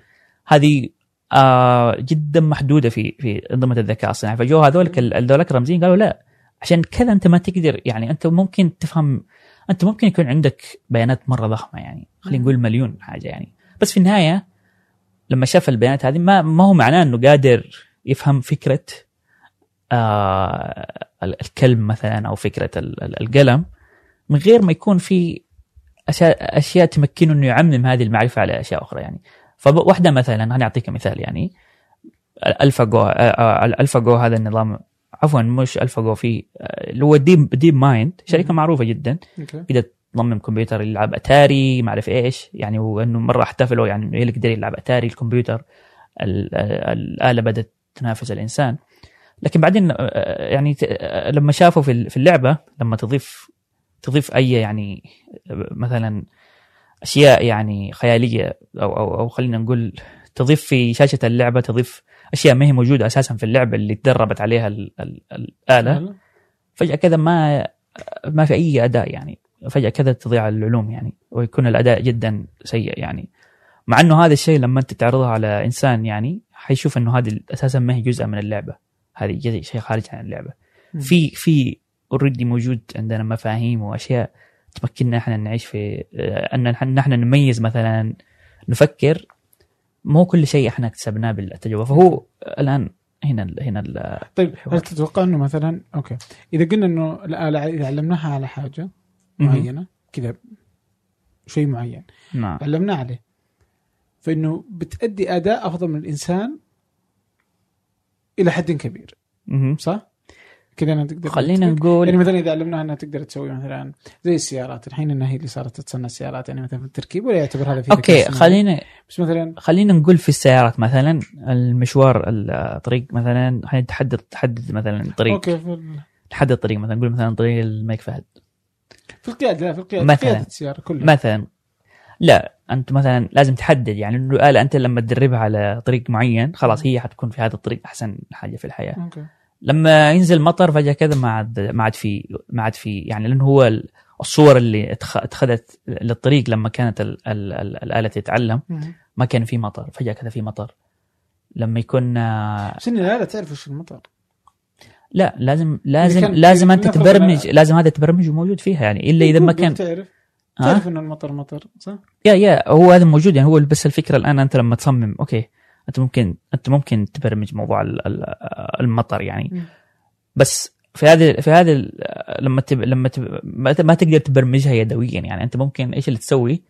Speaker 2: هذه آه جدا محدودة في في انظمه الذكاء الصناعي. فجو هذولك هذولك رمزيين قالوا لا عشان كذا أنت ما تقدر يعني أنت ممكن تفهم أنت ممكن يكون عندك بيانات مرة ضخمة يعني خلينا نقول مليون حاجة يعني. بس في النهاية لما شاف البيانات هذه ما ما هو معناه إنه قادر يفهم فكرة آه الكلب مثلا أو فكرة ال- ال- القلم من غير ما يكون في اشياء أشياء تمكنه إنه يعمم هذه المعرفة على أشياء أخرى يعني. فواحده مثلا أنا أعطيك مثال يعني. ألفا جو ألفا جو هذا النظام عفوا مش ألفا جو في آه، اللي هو ديب ديب مايند شركة معروفة جدا. تقدر تصمم كمبيوتر يلعب أتاري ما أعرف إيش يعني وانه مرة احتفلوا يعني إنه يقدر يلعب أتاري الكمبيوتر ال- الآلة بدأت تنافس الإنسان. لكن بعدين آه، يعني ت- آه، لما شافوا في ال- في اللعبة لما تضيف تضيف أي يعني آه، مثلا أشياء يعني خيالية أو أو, أو خلينا نقول تضيف في شاشة اللعبة تضيف أشياء ما هي موجودة أساسا في اللعبة اللي تدربت عليها ال- ال- الآلة فجأة كذا ما ما في أي أداء يعني فجأة كذا تضيع العلوم يعني ويكون الأداء جدا سيء يعني. مع إنه هذا الشيء لما أنت تعرضها على إنسان يعني حيشوف إنه هذه أساسا ما هي جزء من اللعبة. هذه شيء خارج عن
Speaker 1: اللعبة.
Speaker 2: في في اوريدي موجود عندنا مفاهيم وأشياء تمكننا إحنا نعيش في آه، أن نحن نميز مثلا نفكر. مو كل شيء إحنا اكتسبناه بالتجربة. فهو الآن هنا ال هنا ال
Speaker 1: طيب. هل تتوقع إنه مثلا أوكي. إذا قلنا إنه الاله إذا علمناها على حاجة معينة كذا شيء معين
Speaker 2: نعم.
Speaker 1: علمناه عليه. فإنه بتأدي أداء أفضل من الإنسان إلى حد كبير. صح؟ كذا أنا تقدر
Speaker 2: خلينا؟ نقول
Speaker 1: يعني مثلا إذا علمناها أنها تقدر تسوي مثلا زي السيارات الحين إنها هي اللي صارت تصنع السيارات يعني مثلا في التركيب ولا يعتبر هذا في أوكي؟
Speaker 2: خلينا
Speaker 1: بس مثلا
Speaker 2: خلينا نقول في السيارات مثلا المشوار الطريق مثلا خلينا تحدد تحدد مثلا طريق
Speaker 1: أوكي في, ال-
Speaker 2: تحدد طريق مثلا نقول مثلا طريق الملك فهد
Speaker 1: في القيادة لا في القيادة
Speaker 2: مثلاً.
Speaker 1: في السيارة كلها
Speaker 2: مثلا لا أنت مثلا لازم تحدد يعني إنه الاله أنت لما تدربها على طريق معين خلاص هي حتكون في هذا الطريق أحسن حاجة في الحياة
Speaker 1: أوكي
Speaker 2: لما ينزل مطر فجأة كذا ما عاد ما عاد في ما عاد في يعني لأنه هو ال- الصور اللي اتخ- اتخذت للطريق لما كانت ال ال ال الآلة تتعلم. ما كان في مطر فجأة كذا في مطر لما يكون آه،
Speaker 1: بس إن الآلة تعرف وش المطر
Speaker 2: لا لازم لازم لازم
Speaker 1: أنت
Speaker 2: تبرمج لازم هذا تبرمج موجود فيها يعني إلا إذا ما كان
Speaker 1: تعرف؟ تعرف إنه المطر مطر صح؟
Speaker 2: يا يا هو هذا موجود يعني هو بس الفكرة الآن أنت لما تصمم أوكي أنت ممكن أنت ممكن تبرمج موضوع ال- ال- المطر يعني. بس في هذه في هذه لما تب لما تب ما تقدر تبرمجها يدويا يعني أنت ممكن إيش اللي تسوي؟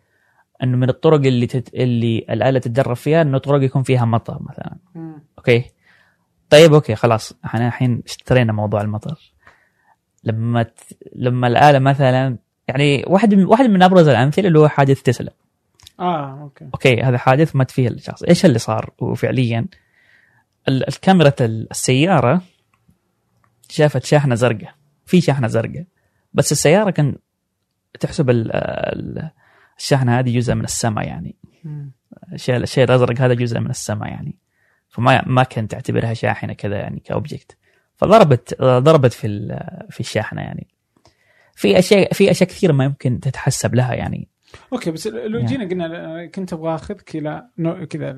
Speaker 2: إنه من الطرق اللي تت... اللي الآلة تتدرب فيها إنه طرق يكون فيها مطر مثلا
Speaker 1: مم.
Speaker 2: أوكي طيب أوكي خلاص إحنا الحين استرينا موضوع المطر لما ت... لما الآلة مثلا يعني واحد من واحد من أبرز الأمثلة اللي هو حادث تسلا.
Speaker 1: آه أوكي.
Speaker 2: أوكي هذا حادث مات فيه الشخص. إيش اللي صار؟ وفعليا ال- الكاميرا ال- السيارة شافت شاحنة زرقاء. في شاحنة زرقاء. بس السيارة كان تحسب ال- ال- الشاحنة هذه جزء من السماء يعني. الشيء الشيء الأزرق هذا جزء من السماء يعني. فما ما كان تعتبرها شاحنة كذا يعني ك object. فضربت ضربت في في الشاحنة يعني. في اشياء في أشياء كثيرة ما يمكن تتحسب لها يعني.
Speaker 1: أوكي بس لو
Speaker 2: يعني.
Speaker 1: جينا قلنا كنت أبغى أخذك إلى كذا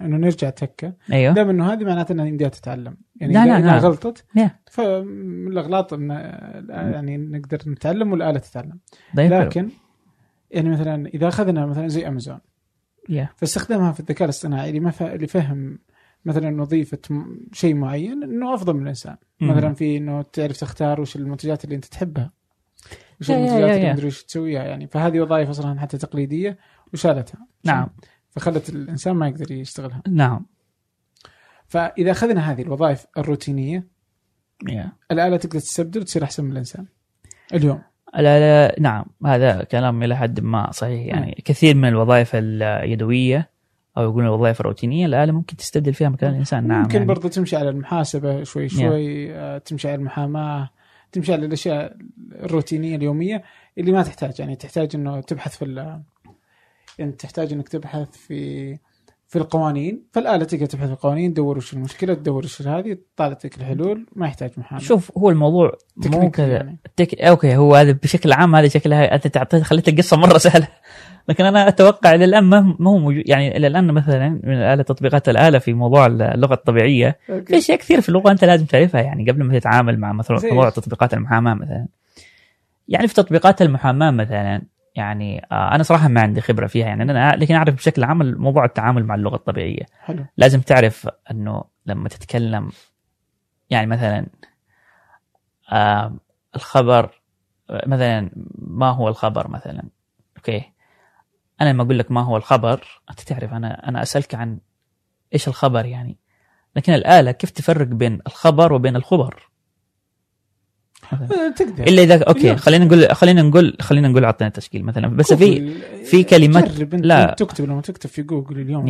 Speaker 1: إنه نرجع تكة.
Speaker 2: أيوه.
Speaker 1: دام إنه هذه معناته إنها يمديها تتعلم. يعني
Speaker 2: لا، لا، لا.
Speaker 1: غلطت
Speaker 2: لا.
Speaker 1: فالأغلاط إن يعني نقدر نتعلم والآلة تتعلم.
Speaker 2: طيب
Speaker 1: لكن يعني مثلا إذا أخذنا مثلا زي امازون
Speaker 2: يا
Speaker 1: فاستخدامها في الذكاء الاصطناعي اللي ما ف- اللي فهم مثلا وظيفة شيء معين إنه أفضل من
Speaker 2: الإنسان.
Speaker 1: مثلا في إنه تعرف تختار وش المنتجات اللي أنت تحبها. وش المنتجات اللي. مدري تسويها يعني. فهذه وظائف أصلا حتى تقليدية وشالتها.
Speaker 2: نعم.
Speaker 1: فخلت الإنسان ما يقدر يشتغلها.
Speaker 2: نعم.
Speaker 1: فإذا أخذنا هذه الوظائف الروتينية
Speaker 2: يا.
Speaker 1: الآلة تقدر تستبدل وتصير أحسن من الإنسان. اليوم.
Speaker 2: لا لا نعم. هذا كلام إلى حد ما صحيح. يعني كثير من الوظائف اليدوية أو يقولون الوظائف الروتينية الآلة ممكن تستبدل فيها مكان الإنسان. نعم
Speaker 1: ممكن
Speaker 2: يعني.
Speaker 1: برضه تمشي على المحاسبة شوي شوي آه، تمشي على المحاماة. تمشي على الأشياء الروتينية اليومية اللي ما تحتاج. يعني تحتاج إنه تبحث في يعني تحتاج إنك تبحث في في القوانين فالآلة تقدر تبحث في القوانين تدور وش المشكلة تدور وش هذه لك الحلول ما يحتاج محامي
Speaker 2: شوف هو الموضوع مو كذا
Speaker 1: يعني.
Speaker 2: تك... أوكي هو هذا بشكل عام هذا شكلها أنت تعطيت خليت القصة مرة سهلة <laughs> لكن أنا أتوقع إلى الآن ما هو موجود يعني إلى الآن مثلا من الاله تطبيقات الآلة في موضوع اللغة الطبيعية في
Speaker 1: أوكي.
Speaker 2: أشياء كثير في اللغة أنت لازم تعرفها يعني قبل ما تتعامل مع مثلا موضوع؟ تطبيقات المحاماة مثلا يعني في تطبيقات المحاماة مثلا يعني آه أنا صراحة ما عندي خبرة فيها يعني أنا لكن أعرف بشكل عام موضوع التعامل مع اللغة الطبيعية.
Speaker 1: حلو.
Speaker 2: لازم تعرف إنه لما تتكلم يعني مثلا آه الخبر مثلا ما هو الخبر مثلا أوكي؟ أنا لما أقول لك ما هو الخبر أنت تعرف أنا أنا أسألك عن إيش الخبر يعني. لكن الآلة كيف تفرق بين الخبر وبين الخبر؟ <laughs>
Speaker 1: تقدر
Speaker 2: إلا اذا
Speaker 1: أوكي.
Speaker 2: خلينا نقول خلينا نقول خلينا نقول اعطينا تشكيل مثلا بس في في كلمات- لا.
Speaker 1: تكتب لما تكتب في جوجل اليوم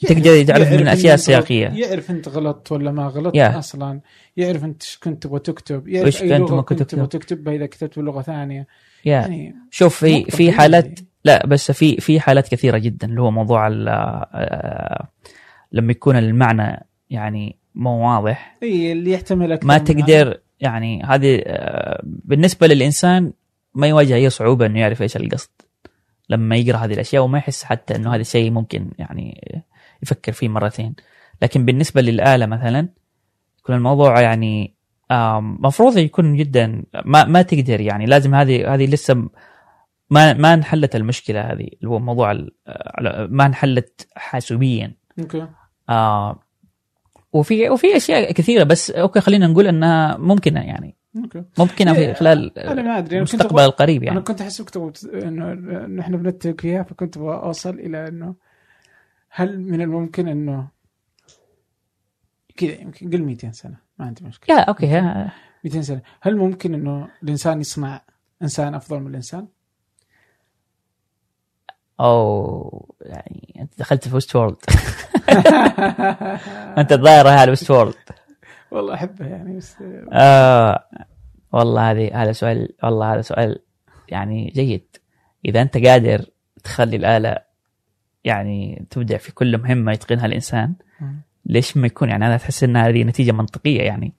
Speaker 2: تقدر تعرف من
Speaker 1: أنت-
Speaker 2: سياقية.
Speaker 1: يعرف أنت غلط ولا ما غلط
Speaker 2: يا.
Speaker 1: أصلا يعرف أنت إيش كنت تبغى تكتب يعرف
Speaker 2: وإيش
Speaker 1: أي
Speaker 2: كنت ممكن
Speaker 1: كنت تبغى
Speaker 2: تكتب.
Speaker 1: تكتبها اذا كتبت بلغة ثانية
Speaker 2: يا
Speaker 1: يعني
Speaker 2: شوف في في حالات. لا بس في في حالات كثيرة جدا اللي هو موضوع ال- آه، لما يكون المعنى يعني مو واضح.
Speaker 1: إي اللي يحتمل أكثر
Speaker 2: ما تقدر يعني هذه آه، بالنسبة للإنسان ما يواجه أي صعوبة إنه يعرف إيش القصد. لما يقرأ هذه الأشياء وما يحس حتى إنه هذا الشيء ممكن يعني يفكر فيه مرتين. لكن بالنسبة للآلة مثلا يكون الموضوع يعني مفروض يكون جدا ما ما تقدر يعني. لازم هذه هذه لسه ما ما انحلت المشكلة هذه اللي هو موضوع آه، ما انحلت حاسوبيا.
Speaker 1: أوكي.
Speaker 2: آه وفي وفي أشياء كثيرة بس أوكي خلينا نقول إنها ممكنة يعني.
Speaker 1: أوكي.
Speaker 2: ممكنة في
Speaker 1: إيه،
Speaker 2: خلال
Speaker 1: أنا ما أدري كنت
Speaker 2: المستقبل القريب
Speaker 1: أنا
Speaker 2: يعني
Speaker 1: كنت احسبك تبغى ت- إنه إحنا بنتفق فيها فكنت أبغى أوصل إلى إنه هل من الممكن إنه كذا يمكن قل 200 سنة ما عندي مشكلة.
Speaker 2: يا أوكي ها-
Speaker 1: 200 سنة. هل ممكن إنه الإنسان يصنع إنسان أفضل من الإنسان؟
Speaker 2: أو يعني أنت دخلت في ويست وورلد <laughs> <laughs> انت الظاهر هذا ويست وورلد
Speaker 1: والله احبه يعني بس
Speaker 2: آه والله هذه هذا سؤال والله هذا سؤال يعني جيد. إذا أنت قادر تخلي الآلة يعني تبدع في كل مهمة يتقنها الإنسان ليش ما يكون؟ يعني أنا تحس ان هذه نتيجة منطقية يعني.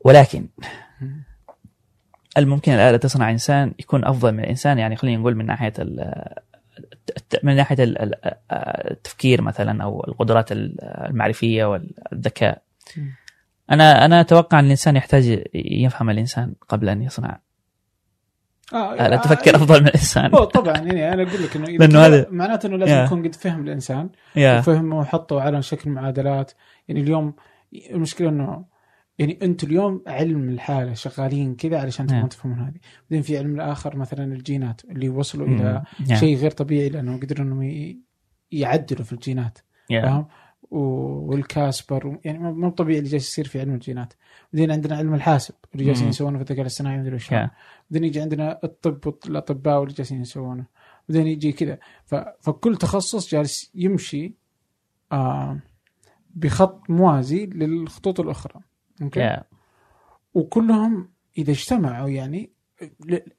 Speaker 2: ولكن الممكن الآلة تصنع إنسان يكون أفضل من الإنسان؟ يعني خلينا نقول من ناحية من ناحية ال- التفكير مثلا أو القدرات المعرفية والذكاء. أنا أنا أتوقع إن الإنسان يحتاج يفهم الإنسان قبل أن يصنع.
Speaker 1: آه
Speaker 2: آلة تفكر أفضل من الإنسان.
Speaker 1: هو طبعا يعني أنا أقول لك إنه إذا
Speaker 2: لأنه
Speaker 1: كذا
Speaker 2: هذا-
Speaker 1: معناته إنه لازم. يكون قد فهم
Speaker 2: الإنسان.
Speaker 1: وفهمه وحطه على شكل معادلات. يعني اليوم المشكلة إنه يعني أنتم اليوم علم الحالة شغالين كذا علشان
Speaker 2: نعم.
Speaker 1: تبغون تفهمون هذه بعدين في علم الآخر مثلا الجينات اللي وصلوا
Speaker 2: مم.
Speaker 1: إلى
Speaker 2: يا.
Speaker 1: شيء غير طبيعي لأنه قدروا إنهم يعدلوا في الجينات. فاهم والكاسبر يعني مو طبيعي اللي جالس يصير في علم الجينات بعدين عندنا علم الحاسب اللي جالسين. يسوونه في الذكاء الاصطناعي مدري وش
Speaker 2: يا.
Speaker 1: بعدين يجي عندنا الطب والأطباء واللي جالسين يسوونه بعدين يجي كذا ف... فكل تخصص جالس يمشي آه بخط موازي للخطوط الأخرى أوكي
Speaker 2: يا.
Speaker 1: وكلهم إذا اجتمعوا يعني.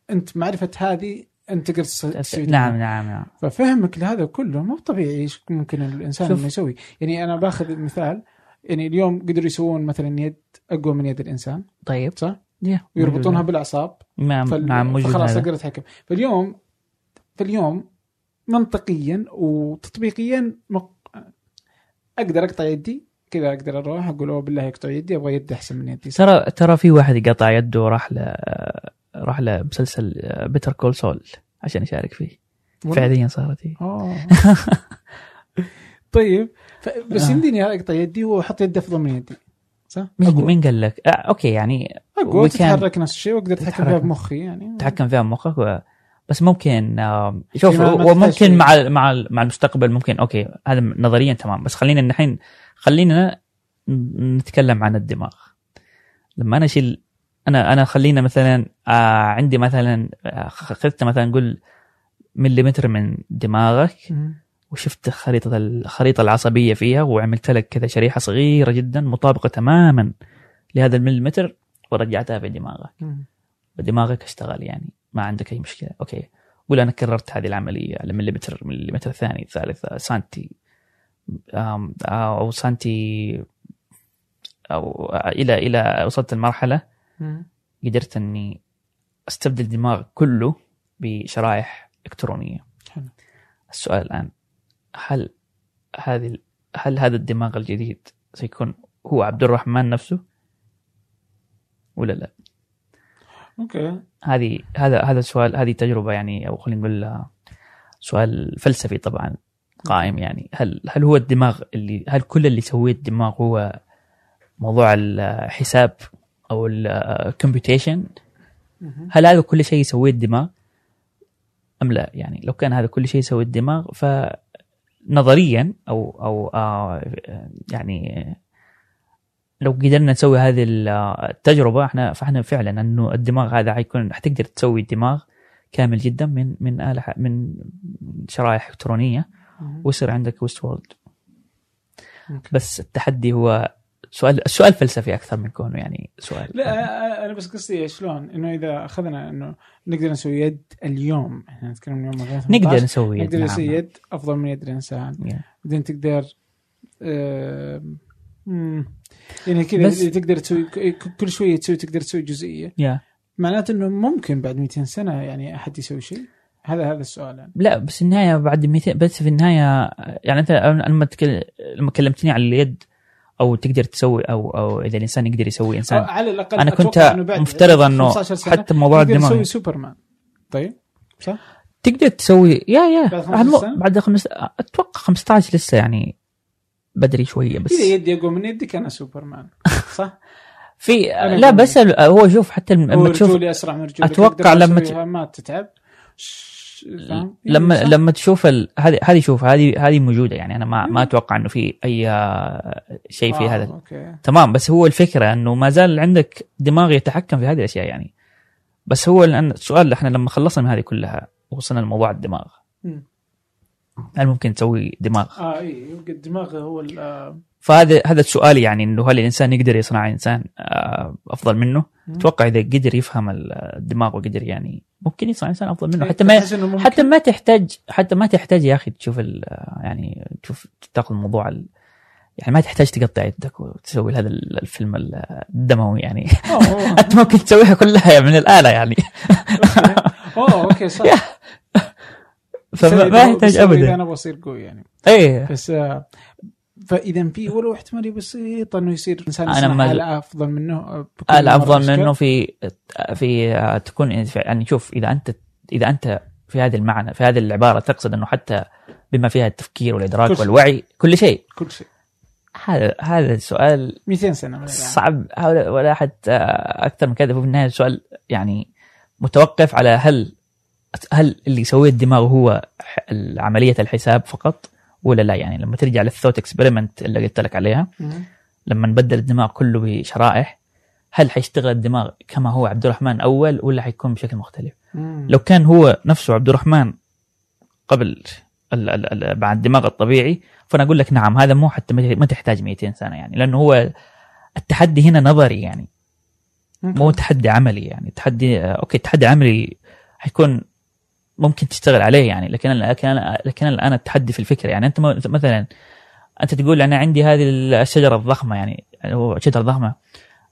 Speaker 1: أنت معرفة هذه أنت تقدر
Speaker 2: نعم نعم نعم
Speaker 1: ففهمك لهذا كله مو طبيعي إيش ممكن
Speaker 2: الإنسان.
Speaker 1: إنه يسوي يعني أنا باخذ مثال يعني اليوم قدروا يسوون مثلا يد أقوى من يد الإنسان
Speaker 2: طيب
Speaker 1: صح؟
Speaker 2: يا.
Speaker 1: ويربطونها. بالأعصاب
Speaker 2: نعم
Speaker 1: فال...
Speaker 2: نعم موجود
Speaker 1: فخلاص
Speaker 2: هذا.
Speaker 1: أقدر أتحكم فاليوم فاليوم منطقيا وتطبيقيا مق... أقدر أقطع يدي كذا أقدر أروح أقول أوه بالله يقطع يدي أبغى يد أحسن من يدي
Speaker 2: ترى ترى في واحد قطع يده وراح ل راح لمسلسل Better Call Saul عشان يشارك فيه؟ فعليا صارت هي
Speaker 1: آه <laughs> طيب. بس
Speaker 2: آه.
Speaker 1: يمديني اقطع يدي وأحط يدي أفضل من يدي صح؟
Speaker 2: مين. مين قال لك؟ آه أوكي يعني can
Speaker 1: تتحرك نفس الشيء وأقدر
Speaker 2: أتحكم.
Speaker 1: فيها بمخي يعني
Speaker 2: تتحكم فيها بمخك و... بس ممكن آه، شوف وممكن. مع مع مع المستقبل ممكن أوكي هذا نظريا تمام بس خلينا الحين خلينا نتكلم عن الدماغ. لما أنا اشيل أنا أنا خلينا مثلا آه عندي مثلا آه، اخذت مثلا نقول مليمتر من دماغك وشفت خريطة الخريطة العصبية فيها وعملت لك كذا شريحة صغيرة جدا مطابقة تماما لهذا المليمتر ورجعتها في دماغك. ودماغك اشتغل يعني ما عندك أي مشكلة. أوكي. قول أنا كررت هذه العملية على مليمتر مليمتر ثاني ثالث سنتي. آم، أو سنتي أو إلى إلى وصلت المرحلة قدرت إني أستبدل الدماغ كله بشرائح إلكترونية.
Speaker 1: حلو.
Speaker 2: السؤال الآن هل هذه هل هذا الدماغ الجديد سيكون هو عبد الرحمن نفسه؟ ولا لا؟
Speaker 1: okay
Speaker 2: هذه هذا هذا السؤال هذه تجربة يعني أو خلينا نقول آه، سؤال فلسفي طبعا قائم يعني. هل هل هو الدماغ اللي هل كل اللي سويه الدماغ هو موضوع الحساب أو ال computation هل هذا كل شيء يسويه الدماغ؟ أم لا؟ يعني لو كان هذا كل شيء يسويه الدماغ فنظريا أو أو آه يعني لو قدرنا نسوي هذه التجربة إحنا فإحنا فعلا إنه الدماغ هذا حيكون حتقدر تسوي الدماغ كامل جدا من من آلة من شرائح إلكترونية. ويصير عندك ويست وورلد. بس التحدي هو سؤال السؤال فلسفي أكثر من كونه يعني سؤال.
Speaker 1: لا أنا بس قصدي شلون؟ إنه إذا أخذنا إنه نقدر نسوي يد اليوم إحنا نتكلم من يوم 2018
Speaker 2: نقدر نسوي
Speaker 1: نقدر
Speaker 2: نعم.
Speaker 1: نسوي يد أفضل من يد الإنسان.
Speaker 2: Yeah.
Speaker 1: بعدين تقدر آه، يعني كذا
Speaker 2: بس-
Speaker 1: تقدر تسوي كل شوية تسوي تقدر تسوي جزئية.
Speaker 2: يا
Speaker 1: معناته إنه ممكن بعد 200 سنة يعني أحد يسوي شيء. هذا هذا السؤال يعني.
Speaker 2: لا بس النهاية بعد 200 بس في النهاية يعني أنت لما تكل... لما كلمتني عن اليد أو تقدر تسوي أو أو إذا الإنسان يقدر يسوي إنسان.
Speaker 1: على الأقل
Speaker 2: أنا كنت مفترض أنه
Speaker 1: 15 سنة
Speaker 2: حتى موضوع الدماغ.
Speaker 1: نسوي سوبرمان. طيب صح؟
Speaker 2: تقدر تسوي يا يا.
Speaker 1: بعد 15
Speaker 2: بعد خمس أتوقع 15 لسه يعني بدري شوية بس
Speaker 1: إذا يدي اقوى من يدك أنا سوبرمان. <laughs> صح؟
Speaker 2: في لا بس هو شوف حتى لما تشوف
Speaker 1: أسرع من أقدر
Speaker 2: لما
Speaker 1: ما تتعب. فاهم؟
Speaker 2: لما
Speaker 1: صح؟
Speaker 2: لما تشوف ال... هذه هذه شوف هذه هذه موجودة يعني أنا ما ما أتوقع إنه في أي آه، شيء في
Speaker 1: آه،
Speaker 2: هذا
Speaker 1: okay
Speaker 2: تمام بس هو الفكرة إنه ما زال عندك دماغ يتحكم في هذه الأشياء يعني بس هو الان السؤال إحنا لما خلصنا من هذه كلها وصلنا لموضوع الدماغ. هل ممكن تسوي دماغ؟
Speaker 1: آه اي يبقى الدماغ هو آه،
Speaker 2: فهذا هذا السؤال يعني إنه هل الإنسان يقدر يصنع إنسان آه، أفضل منه؟ أتوقع إذا قدر يفهم الدماغ وقدر يعني ممكن يصنع إنسان أفضل منه. حتى ما؟ حتى ما تحتاج حتى ما تحتاج يا أخي تشوف ال- يعني تشوف تاخذ الموضوع ال- يعني ما تحتاج تقطع يدك وتسوي هذا الفيلم الدموي يعني. <laughs> أنت ممكن تسويها كلها من الآلة يعني.
Speaker 1: أوه أوكي صح. <laughs>
Speaker 2: فما ما يحتاج ابدا.
Speaker 1: أنا بصير قوي يعني.
Speaker 2: إيه.
Speaker 1: بس آه، فإذا في ولو احتماليه بسيطه إنه يصير إنسان
Speaker 2: أنا
Speaker 1: يصنع
Speaker 2: ما-
Speaker 1: آلة أفضل منه آه، بكل
Speaker 2: آلة
Speaker 1: مرة
Speaker 2: افضل
Speaker 1: أشكال.
Speaker 2: منه في في آه، تكون يعني شوف إذا انت إذا أنت في هذا المعنى في هذه العبارة تقصد إنه حتى بما فيها التفكير والإدراك
Speaker 1: كل.
Speaker 2: والوعي كل شيء
Speaker 1: كل شيء
Speaker 2: هذا هذا السؤال
Speaker 1: 200 سنة الآن.
Speaker 2: صعب ولا حتى أكثر من كذا في النهاية السؤال يعني متوقف على هل هل اللي يسويه الدماغ هو عملية الحساب فقط ولا لا يعني لما ترجع للثوت اكسبيرمنت اللي قلت لك عليها. لما نبدل الدماغ كله بشرائح هل حيشتغل الدماغ كما هو عبد الرحمن أول ولا حيكون بشكل مختلف؟
Speaker 1: مم.
Speaker 2: لو كان هو نفسه عبد الرحمن قبل ال ال ال بعد الدماغ الطبيعي فأنا أقول لك نعم هذا مو حتى ما تحتاج 200 سنة يعني لأنه هو التحدي هنا نظري يعني مو تحدي عملي يعني تحدي آه، أوكي تحدي عملي حيكون ممكن تشتغل عليه يعني لكن لكن لكن الان التحدي في الفكرة يعني أنت مثلا أنت تقول أنا عندي هذه الشجرة الضخمة يعني شجرة ضخمة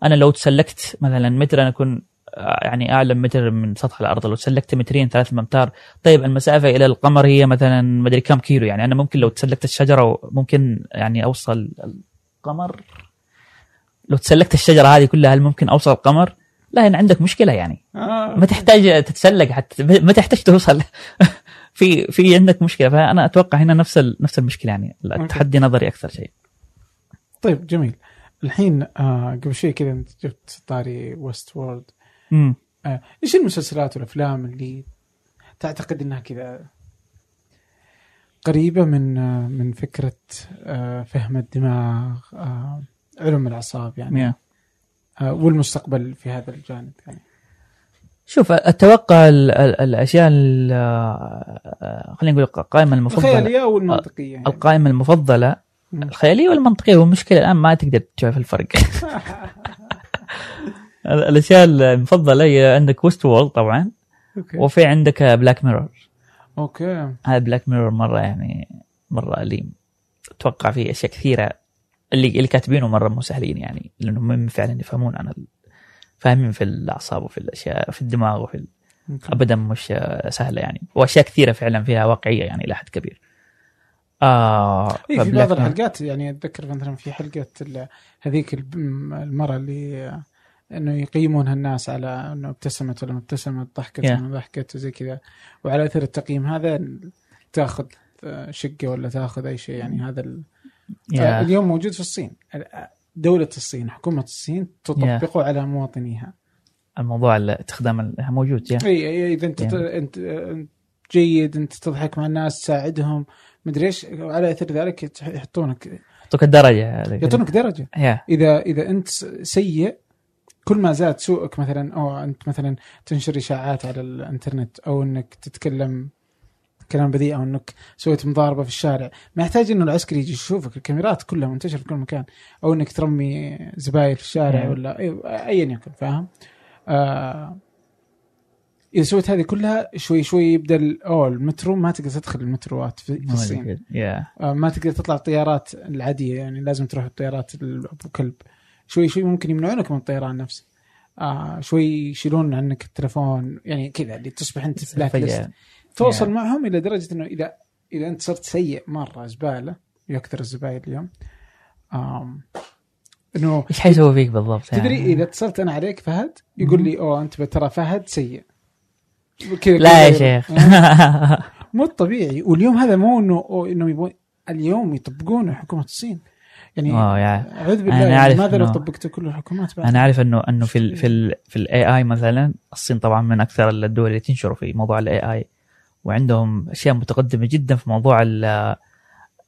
Speaker 2: أنا لو تسلكت مثلا متر أنا أكون آه، يعني أعلى متر من سطح الأرض لو تسلكت مترين ثلاث امتار طيب المسافة إلى القمر هي مثلا مدري كم كيلو يعني أنا ممكن لو تسلكت الشجرة ممكن يعني أوصل القمر لو تسلكت الشجرة هذه كلها هل ممكن أوصل القمر؟ لا هنا عندك مشكلة يعني.
Speaker 1: آه.
Speaker 2: ما تحتاج تتسلق حتى ما تحتاج توصل. <laughs> في في عندك مشكلة فأنا أتوقع هنا نفس ال- نفس المشكلة يعني التحدي نظري أكثر شيء.
Speaker 1: طيب جميل. الحين آه قبل شوي كذا أنت جبت طاري ويست وورلد
Speaker 2: امم
Speaker 1: آه إيش المسلسلات والأفلام اللي تعتقد إنها كذا قريبة من آه من فكرة آه فهم الدماغ آه علم الأعصاب يعني؟ آه، والمستقبل في هذا الجانب يعني.
Speaker 2: شوف أتوقع ال- ال- الأشياء ال- آه، خلينا نقول القائمة المفضلة.
Speaker 1: الخيالية والمنطقيه يعني.
Speaker 2: القائمة
Speaker 1: المفضلة.
Speaker 2: الخيالية والمنطقية. والمشكلة الآن ما تقدر تشوف الفرق. <laughs> ال- الأشياء المفضلة هي عندك Westworld طبعا
Speaker 1: okay.
Speaker 2: وفي عندك Black Mirror
Speaker 1: okay.
Speaker 2: هذا Black Mirror مرة يعني مرة أليم. أتوقع فيه أشياء كثيرة اللي اللي كاتبينه مرة مو سهلين يعني لأنهم هم فعلا يفهمون عن. فاهمين في الأعصاب وفي الأشياء في الدماغ وفي ال... ابدا مش سهلة يعني وأشياء كثيرة فعلا فيها واقعية يعني إلى حد كبير آه
Speaker 1: إيه في بعض الحلقات يعني أتذكر مثلا في حلقة هذيك المرأة اللي إنه يقيمونها الناس على إنه ابتسمت ولا ما ابتسمت ضحكت. ولا ما ضحكت وزي كذا وعلى أثر التقييم هذا تأخذ شقة ولا تأخذ أي شيء يعني هذا ال...
Speaker 2: يا.
Speaker 1: اليوم موجود في الصين. دولة الصين حكومة الصين تطبقه على مواطنيها.
Speaker 2: الموضوع استخدام ال- موجود يا
Speaker 1: إي إي إذا أنت
Speaker 2: Yeah.
Speaker 1: أنت جيد أنت تضحك مع الناس تساعدهم. مدري إيش على إثر ذلك يحطونك.
Speaker 2: يعطوك الدرجة
Speaker 1: يعطونك درجة.
Speaker 2: يا
Speaker 1: إذا إذا أنت سيء كل ما زاد سوءك مثلا أو أنت مثلا تنشر إشاعات على الإنترنت أو إنك تتكلم كلام بذيء أو إنك سويت مضاربة في الشارع. ما يحتاج إنه العسكري يجي يشوفك الكاميرات كلها منتشرة في كل مكان. أو إنك ترمي زبايل في الشارع. ولا ايا يكن فاهم؟ آه إذا سويت هذه كلها شوي شوي يبدأ اوه المترو ما تقدر تدخل المتروات في, في الصين.
Speaker 2: يا
Speaker 1: آه، ما تقدر تطلع الطيارات العادية يعني لازم تروح الطيارات ال- أبو كلب. شوي شوي ممكن يمنعونك من الطيران نفسه. آه شوي يشيلون عنك التلفون يعني كذا اللي تصبح أنت
Speaker 2: blacklist.
Speaker 1: توصل
Speaker 2: Yeah.
Speaker 1: معهم إلى درجة إنه اذا إذا أنت صرت سيء مرة زبالة يكثر الزبايل اليوم. آم إنه
Speaker 2: إيش حيسوي فيك بالضبط
Speaker 1: تدري
Speaker 2: يعني؟
Speaker 1: إذا اتصلت أنا عليك فهد يقول لي أوه أنت ترى فهد سيء. كذا
Speaker 2: لا يا شيخ.
Speaker 1: آه. <laughs> مو طبيعي. واليوم هذا مو إنه أو انهم يبغون اليوم يطبقونه حكومة الصين. يعني اعوذ بالله
Speaker 2: أنا
Speaker 1: يعني
Speaker 2: أعرف
Speaker 1: ماذا لو طبقتوا كل الحكومات بعد؟
Speaker 2: أنا عارف انه إنه في ال في ال في ال AI مثلا الصين طبعا من أكثر الدول اللي تنشر في موضوع ال AI وعندهم أشياء متقدمة جدا في موضوع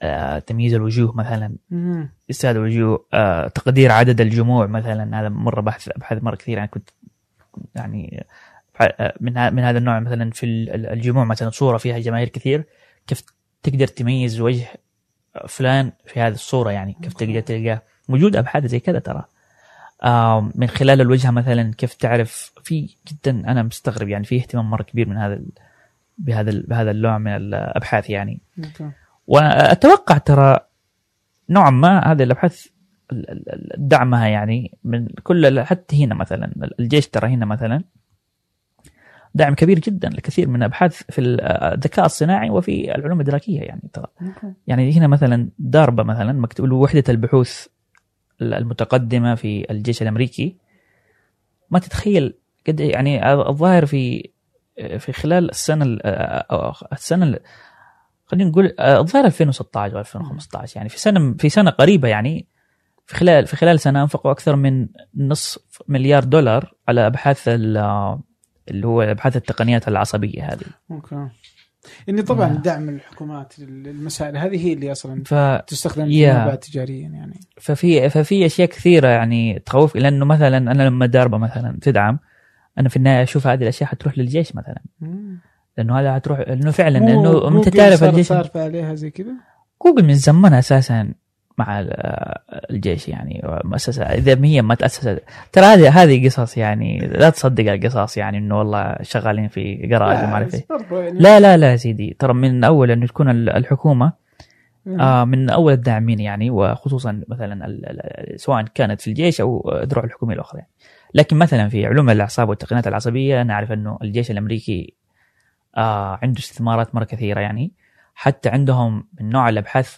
Speaker 2: آه، تمييز الوجوه مثلا.
Speaker 1: مم.
Speaker 2: استعاد الوجوه آه، تقدير عدد الجموع مثلا. هذا مرة بحث ابحاث مرة كثير. يعني كنت يعني آه، من من هذا النوع مثلا في ال- الجموع مثلا. صورة فيها جماهير كثير. كيف تقدر تميز وجه فلان في هذه الصورة؟ يعني كيف تقدر تلقاه؟ موجود أبحاث زي كذا ترى. من خلال الوجهة مثلا كيف تعرف في جدا أنا مستغرب يعني في اهتمام مرة كبير من هذا بهذا بهذا النوع من الأبحاث يعني. وأتوقع ترى نوعا ما هذه الأبحاث ال- ال- ال- دعمها يعني من كل حتى هنا مثلا الجيش ترى هنا مثلا دعم كبير جدا لكثير من الابحاث في ال- الذكاء الصناعي وفي العلوم الإدراكية يعني ترى. يعني هنا مثلا داربا مثلا مكتوب وحدة البحوث المتقدمة في الجيش الأمريكي ما تتخيل قد إيه يعني الظاهر في في خلال السنة ال- أو السنة ال- خلينا نقول الظاهر 2016 و 2015 يعني في سنة في سنة قريبة يعني في خلال في خلال سنة أنفقوا أكثر من نصف مليار دولار على أبحاث ال- اللي هو أبحاث التقنيات العصبية هذه
Speaker 1: أوكي إني طبعا
Speaker 2: آه.
Speaker 1: دعم الحكومات للمسائل هذه هي اللي أصلا
Speaker 2: ف
Speaker 1: تستخدم
Speaker 2: Yeah.
Speaker 1: تجاريا يعني
Speaker 2: ففي ففي أشياء كثيرة يعني تخوف لأنه مثلا أنا لما داربة مثلا تدعم أنا في النهاية أشوف هذه الأشياء حتروح للجيش مثلا. لأنه هذا حتروح لأنه فعلا لأنه
Speaker 1: أنت
Speaker 2: تعرف
Speaker 1: صار
Speaker 2: الجيش
Speaker 1: صارفه عليها زي كذا
Speaker 2: جوجل من زمان أساسا مع ال- الجيش يعني مؤسسه إذا هي ما تأسست ترى هذه هذه قصص يعني لا تصدق القصص يعني إنه والله شغالين في جراج وما
Speaker 1: أعرف يعني
Speaker 2: لا لا لا سيدي ترى من أول انه تكون ال-
Speaker 1: الحكومة.
Speaker 2: آه من أول الداعمين يعني وخصوصا مثلا سواء كانت في الجيش أو الدروع الحكوميه الأخرى يعني. لكن مثلا في علوم الأعصاب والتقنيات العصبية أنا أعرف إنه الجيش الأمريكي آه عنده استثمارات مرة كثيرة يعني. حتى عندهم من نوع الأبحاث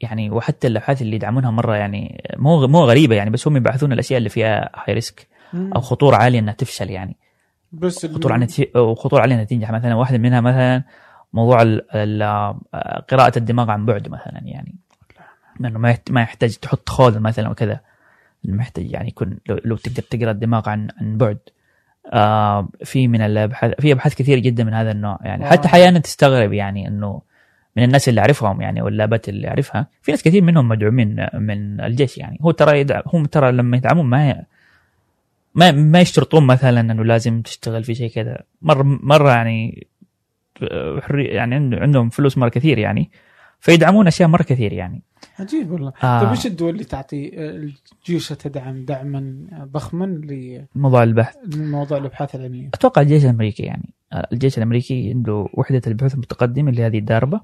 Speaker 2: يعني وحتى الأبحاث اللي يدعمونها مرة يعني مو مو غريبة يعني بس هم يبحثون الأشياء اللي فيها هاي ريسك. أو خطورة عالية إنها تفشل يعني.
Speaker 1: بس
Speaker 2: خطورة وخطوره علينا تنجح مثلا واحدة منها مثلا موضوع ال- ال- قراءة الدماغ عن بعد مثلا يعني. لأنه ما يحتاج تحط خوذه مثلا وكذا. محتاج يعني يكون لو, لو تقدر تقرأ الدماغ عن عن بعد. آه في من الابحاث في أبحاث كثير جدا من هذا النوع يعني. حتى أحيانا تستغرب يعني إنه من الناس اللي أعرفهم يعني واللابات اللي أعرفها في ناس كثير منهم مدعومين من الجيش يعني. هو ترى يدعم هم ترى لما يدعمون ما ما ما يشترطون مثلا إنه لازم تشتغل في شيء كذا. مره مرة يعني حرية يعني عنده- عندهم فلوس مرة كثير يعني. فيدعمون أشياء مرة كثير يعني.
Speaker 1: عجيب والله.
Speaker 2: آه.
Speaker 1: طيب إيش الدول اللي تعطي آه، الجيش تدعم دعما ضخما
Speaker 2: موضوع البحث.
Speaker 1: لموضوع الأبحاث العلمية؟
Speaker 2: أتوقع الجيش الأمريكي يعني. آه، الجيش الأمريكي عنده وحدة البحوث المتقدمة اللي هذه الداربه.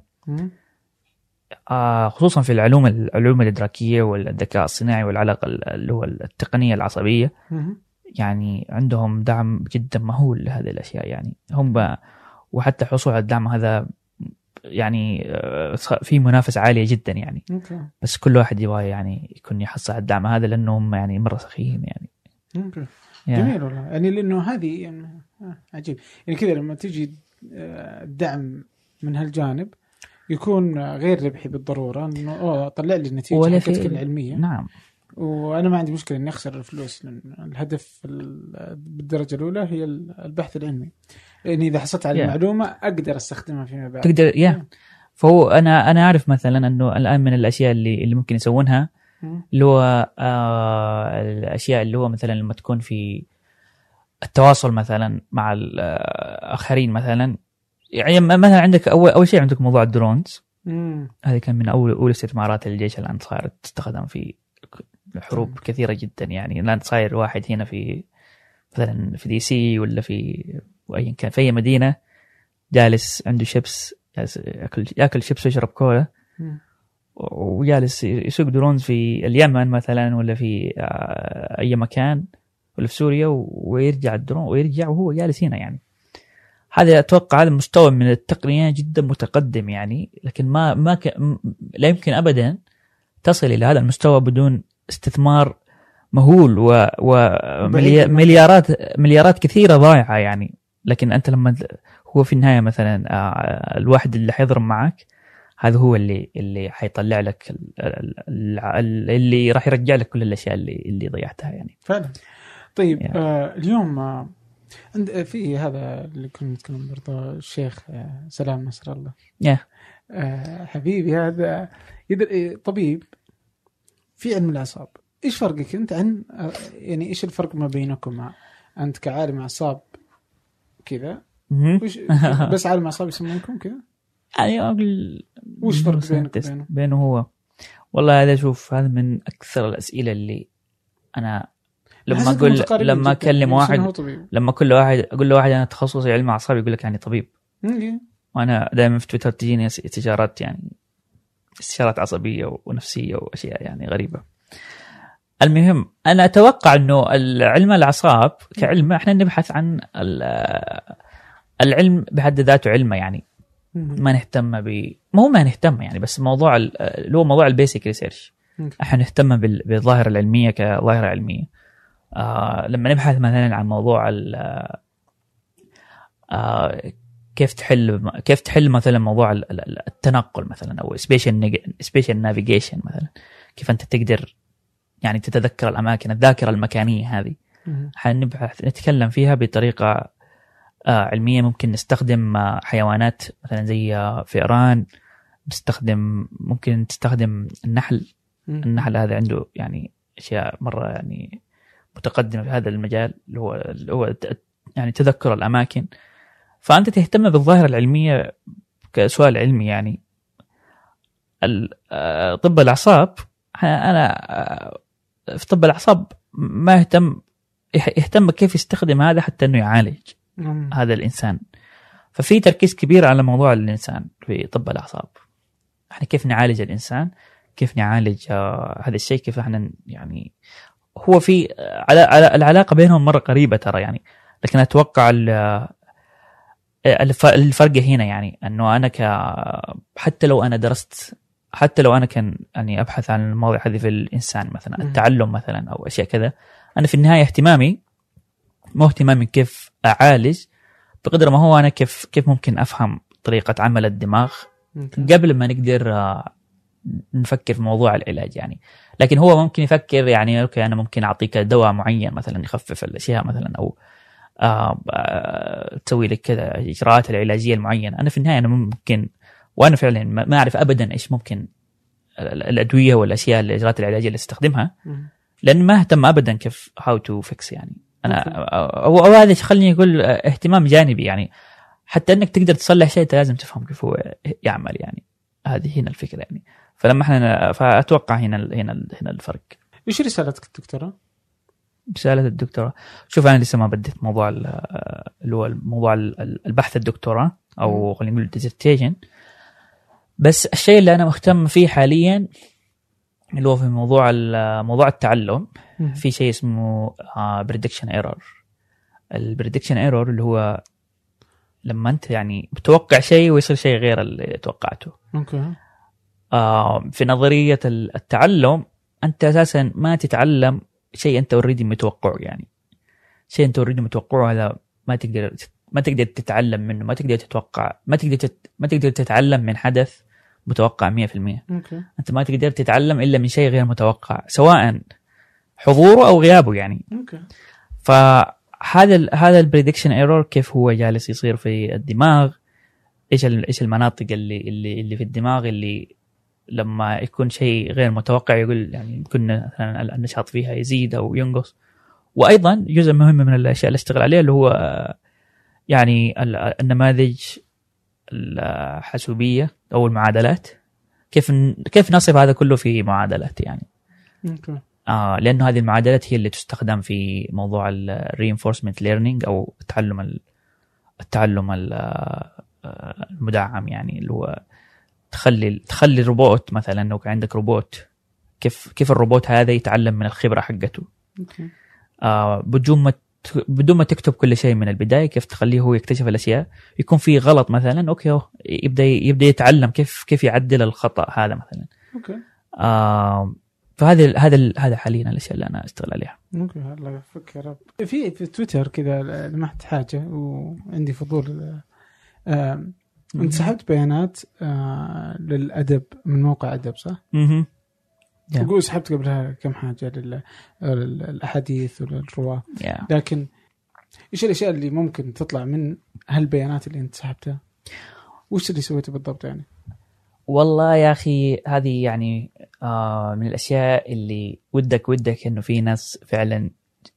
Speaker 2: آه، خصوصا في العلوم العلوم الإدراكية والذكاء الصناعي والعلاقة ال- اللي هو التقنية العصبية.
Speaker 1: مم.
Speaker 2: يعني عندهم دعم جدا مهول لهذه الأشياء يعني. هم وحتى الحصول على الدعم هذا يعني آه، في منافسة عالية جدا يعني.
Speaker 1: أوكي.
Speaker 2: بس كل واحد يبغى يعني يكون يحصل على الدعم. هذا لأنهم يعني مرة سخيين يعني. يعني
Speaker 1: جميل والله. يعني لأنه هذه يعني آه، عجيب. يعني كذا لما تجي آه، الدعم من هالجانب يكون غير ربحي بالضرورة. إنه أوه طلع لي النتيجة
Speaker 2: ولا في-
Speaker 1: العلمية.
Speaker 2: نعم.
Speaker 1: وأنا ما عندي مشكلة إني أخسر الفلوس لأن الهدف ال- بالدرجة الأولى هي البحث العلمي. يعني إذا حصلت على
Speaker 2: Yeah.
Speaker 1: المعلومة أقدر أستخدمها فيما بعد
Speaker 2: تقدر يا فهو أنا أنا أعرف مثلا إنه الآن من الأشياء اللي اللي ممكن يسوونها
Speaker 1: مم.
Speaker 2: اللي هو آه الأشياء اللي هو مثلا لما تكون في التواصل مثلا مع الاخرين مثلا يعني مثلا عندك أول أول شيء عندك موضوع الدرونز
Speaker 1: مم.
Speaker 2: هذه كان من أول اولى استثمارات الجيش الآن صارت تستخدم في حروب كثيرة جدا يعني الآن صاير واحد هنا في مثلا في DC ولا في ايا كان. في أي مدينة جالس عنده شيبس جالس ياكل يأكل شيبس ويشرب كولا. وجالس يسوق drones في اليمن مثلا ولا في آه، أي مكان ولا في سوريا ويرجع الدرون ويرجع وهو جالس هنا يعني. هذا أتوقع هذا مستوى من التقنية جدا متقدم يعني لكن ما ما ك... لا يمكن ابدا تصل إلى هذا المستوى بدون استثمار مهول و... ومليارات مليارات كثيرة ضايعة يعني. لكن أنت لما هو في النهاية مثلا آه، الواحد اللي حيضرب معك هذا هو اللي اللي حيطلع لك ال- ال- ال- اللي راح يرجع لك كل الأشياء اللي اللي ضيعتها يعني.
Speaker 1: فعلا. طيب
Speaker 2: Yeah.
Speaker 1: آه اليوم آه عند في هذا اللي كنا نتكلم برضه الشيخ آه سلام نصر الله.
Speaker 2: Yeah.
Speaker 1: آه حبيبي هذا طبيب في علم الأعصاب. إيش فرقك أنت عن يعني إيش الفرق ما بينكما أنت كعالم أعصاب كذا. وش <laughs> بس عالم أعصاب يسمونكم كذا
Speaker 2: يعني أقول
Speaker 1: وش فرق بينك وبينه؟
Speaker 2: بينه هو والله هذا شوف هذا من أكثر الأسئلة اللي أنا لما
Speaker 1: أقول
Speaker 2: لما
Speaker 1: أكلم هو
Speaker 2: واحد لما كل واحد أقول له واحد أنا تخصصي علم أعصاب يقول لك يعني طبيب. وأنا دائما في تويتر تجيني استشارات يعني استشارات عصبية ونفسية وأشياء يعني غريبة. المهم أنا أتوقع إنه العلم الاعصاب كعلم إحنا نبحث عن ال- العلم بحد ذاته علمه يعني. ما نهتم ب مو ما نهتم يعني بس موضوع ال- اللي هو موضوع ال basic
Speaker 1: research.
Speaker 2: إحنا نهتم بال- بالظاهرة العلمية كظاهرة علمية آه لما نبحث مثلا عن موضوع ال- آه كيف تحل كيف تحل مثلا موضوع ال- ال- التنقل مثلا أو spatial spatial navigation مثلا كيف أنت تقدر يعني تتذكر الأماكن الذاكرة المكانية هذه. حنبحث نتكلم فيها بطريقة آه، علمية. ممكن نستخدم آه، حيوانات مثلا زي آه، فئران نستخدم ممكن تستخدم النحل. النحل هذا عنده يعني أشياء مرة يعني متقدمة في هذا المجال اللي هو اللي هو يعني تذكر الأماكن. فأنت تهتم بالظاهرة العلمية كسؤال علمي يعني. طب الأعصاب أنا آه، في طب الأعصاب ما اهتم يح- يهتم كيف يستخدم هذا حتى إنه يعالج
Speaker 1: مم.
Speaker 2: هذا الإنسان. ففي تركيز كبير على موضوع الإنسان في طب الأعصاب. إحنا كيف نعالج الإنسان؟ كيف نعالج آه، هذا الشيء؟ كيف إحنا يعني هو في آه، على على- العلاقة بينهم مرة قريبة ترى يعني. لكن أتوقع آه، الف- الفرق هنا يعني إنه أنا ك حتى لو أنا درست حتى لو أنا كان يعني أبحث عن المواضيع هذه في الإنسان مثلا. التعلم مثلا أو أشياء كذا أنا في النهاية اهتمامي مو اهتمامي كيف أعالج بقدر ما هو أنا كيف كيف ممكن أفهم طريقة عمل الدماغ. قبل ما نقدر آه، نفكر في موضوع العلاج يعني لكن هو ممكن يفكر يعني okay أنا ممكن أعطيك دواء معين مثلا يخفف الأشياء مثلا أو آه آه تسوي لك كذا الاجراءات العلاجية المعينة أنا في النهاية أنا ممكن وأنا فعلا ما أعرف ابدا إيش ممكن ال- الأدوية والاشياء الاجراءات العلاجيه اللي استخدمها. لأن ما اهتم ابدا كيف how to fix يعني. أنا أو, أو هذا خليني أقول اهتمام جانبي يعني. حتى إنك تقدر تصلح شيء أنت لازم تفهم كيف هو يعمل يعني. هذه هنا الفكرة يعني. فلما إحنا فأتوقع هنا هنا هنا الفرق.
Speaker 1: إيش رسالتك الدكتوراه؟
Speaker 2: رسالة الدكتوراه شوف أنا لسه ما بديت موضوع اللي هو موضوع البحث الدكتوراه أو خلينا نقول الديزرتيشن بس الشيء اللي أنا مهتم فيه حاليا اللي هو في موضوع موضوع التعلم في شيء اسمه prediction error ال prediction error اللي هو لما أنت يعني بتوقع شيء ويصير شيء غير اللي توقعته.
Speaker 1: okay.
Speaker 2: آه في نظرية التعلم أنت أساسا ما تتعلم شيء أنت already متوقعه يعني. شيء أنت already متوقعه هذا ما تقدر ما تقدر تتعلم منه ما تقدر تتوقع ما تقدر تت... ما تقدر تتعلم من حدث متوقع 100%
Speaker 1: okay.
Speaker 2: أنت ما تقدر تتعلم إلا من شيء غير متوقع سواء حضوره أو غيابه يعني.
Speaker 1: okay.
Speaker 2: فهذا ال هذا ال prediction error كيف هو جالس يصير في الدماغ إيش إيش المناطق اللي اللي اللي في الدماغ اللي لما يكون شيء غير متوقع يقول يعني كنا مثلا النشاط فيها يزيد أو ينقص. وأيضا جزء مهم من الأشياء اللي أشتغل عليها اللي هو يعني النماذج الحاسوبية أو المعادلات. كيف كيف نصف هذا كله في معادلات يعني؟
Speaker 1: okay.
Speaker 2: آه لأنه هذه المعادلات هي اللي تستخدم في موضوع ال reinforcement learning أو التعلم التعلم المدعم يعني اللي هو تخلي تخلي الروبوت مثلا لو كان عندك روبوت كيف كيف الروبوت هذا يتعلم من الخبرة حقته؟
Speaker 1: okay.
Speaker 2: آه بدون ما بدون ما تكتب كل شيء من البداية كيف تخليه هو يكتشف الأشياء يكون في غلط مثلا okay يبدأ يبدأ يتعلم كيف كيف يعدل الخطأ هذا مثلا.
Speaker 1: okay.
Speaker 2: آه فهذا هذا هذا حاليا الأشياء اللي أنا أشتغل عليها.
Speaker 1: okay الله يوفقك يا رب. في في تويتر كذا لمحت حاجة وعندي فضول آه انت سحبت بيانات آه للأدب من موقع أدب صح؟
Speaker 2: أها
Speaker 1: تقول سحبت قبلها كم حاجة للأحاديث وللرواة
Speaker 2: yeah.
Speaker 1: لكن إيش الأشياء اللي ممكن تطلع من هالبيانات اللي أنت سحبتها؟ وش اللي سويته بالضبط يعني؟
Speaker 2: والله يا أخي هذه يعني آه من الأشياء اللي ودك ودك إنه في ناس فعلا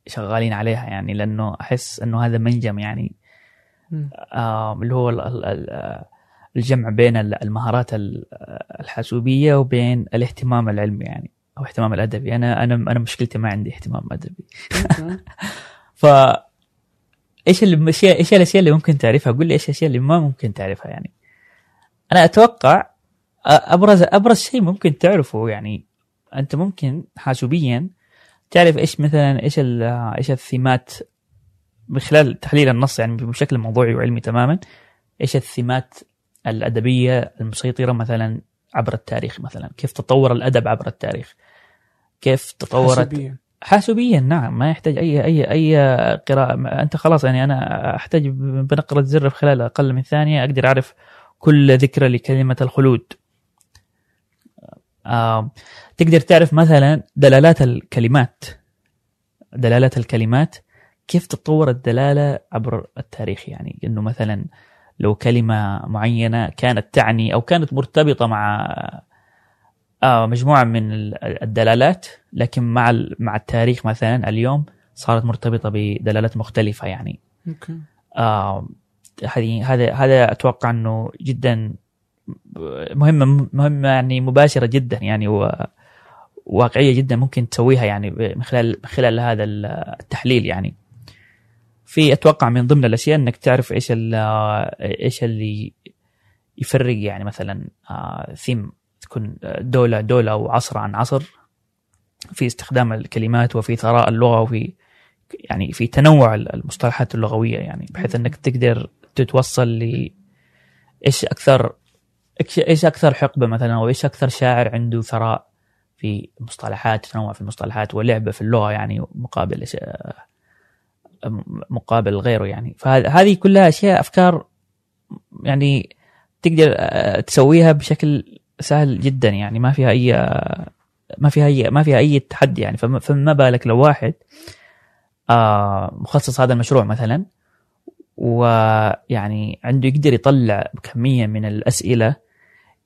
Speaker 2: شغالين عليها يعني لأنه أحس إنه هذا منجم يعني آه اللي هو ال ال الجمع بين المهارات الحاسوبية وبين الاهتمام العلمي يعني أو اهتمام الأدبي. أنا أنا أنا مشكلتي ما عندي اهتمام أدبي. <laughs> ف إيش الاشياء إيش الأشياء اللي ممكن تعرفها؟ قول لي إيش الأشياء اللي ما ممكن تعرفها يعني. أنا أتوقع ابرز أبرز شيء ممكن تعرفه يعني أنت ممكن حاسوبيا تعرف إيش مثلا إيش إيش الثيمات من خلال تحليل النص يعني بشكل موضوعي وعلمي تماما إيش الثيمات الأدبية المسيطرة مثلا عبر التاريخ مثلا. كيف تطور الأدب عبر التاريخ؟ كيف تطورت؟
Speaker 1: حاسوبيا.
Speaker 2: حاسوبيا نعم. ما يحتاج أي أي أي قراءة. أنت خلاص يعني أنا أحتاج بنقره زر في خلال أقل من ثانية. أقدر أعرف كل ذكرى لكلمة الخلود. آه، تقدر تعرف مثلا دلالات الكلمات. دلالات الكلمات. كيف تتطور الدلالة عبر التاريخ؟ يعني إنه مثلا لو كلمة معينة كانت تعني أو كانت مرتبطة مع آه مجموعة من الدلالات لكن مع مع التاريخ مثلا اليوم صارت مرتبطة بدلالات مختلفة يعني.
Speaker 1: أوكي.
Speaker 2: آه هذه هذا هذا أتوقع إنه جدا مهمة مهمة يعني مباشرة جدا يعني وواقعيه جدا ممكن تسويها يعني من خلال من خلال هذا التحليل يعني. في أتوقع من ضمن الأشياء إنك تعرف إيش إيش اللي يفرق يعني مثلا ثيم تكون دولة دولة أو عصر عن عصر. في استخدام الكلمات وفي ثراء اللغة وفي يعني في تنوع المصطلحات اللغوية يعني بحيث إنك تقدر تتوصل ل إيش أكثر إيش أكثر حقبة مثلا أو إيش أكثر شاعر عنده ثراء في المصطلحات تنوع في المصطلحات ولعبة في اللغة يعني مقابل مقابل غيره يعني. فهذه كلها أشياء أفكار يعني تقدر تسويها بشكل سهل جدا يعني. ما فيها أي ما فيها أي ما فيها أي تحدي يعني. فما بالك لو واحد مخصص هذا المشروع مثلا ويعني عنده يقدر يطلع كميه من الأسئلة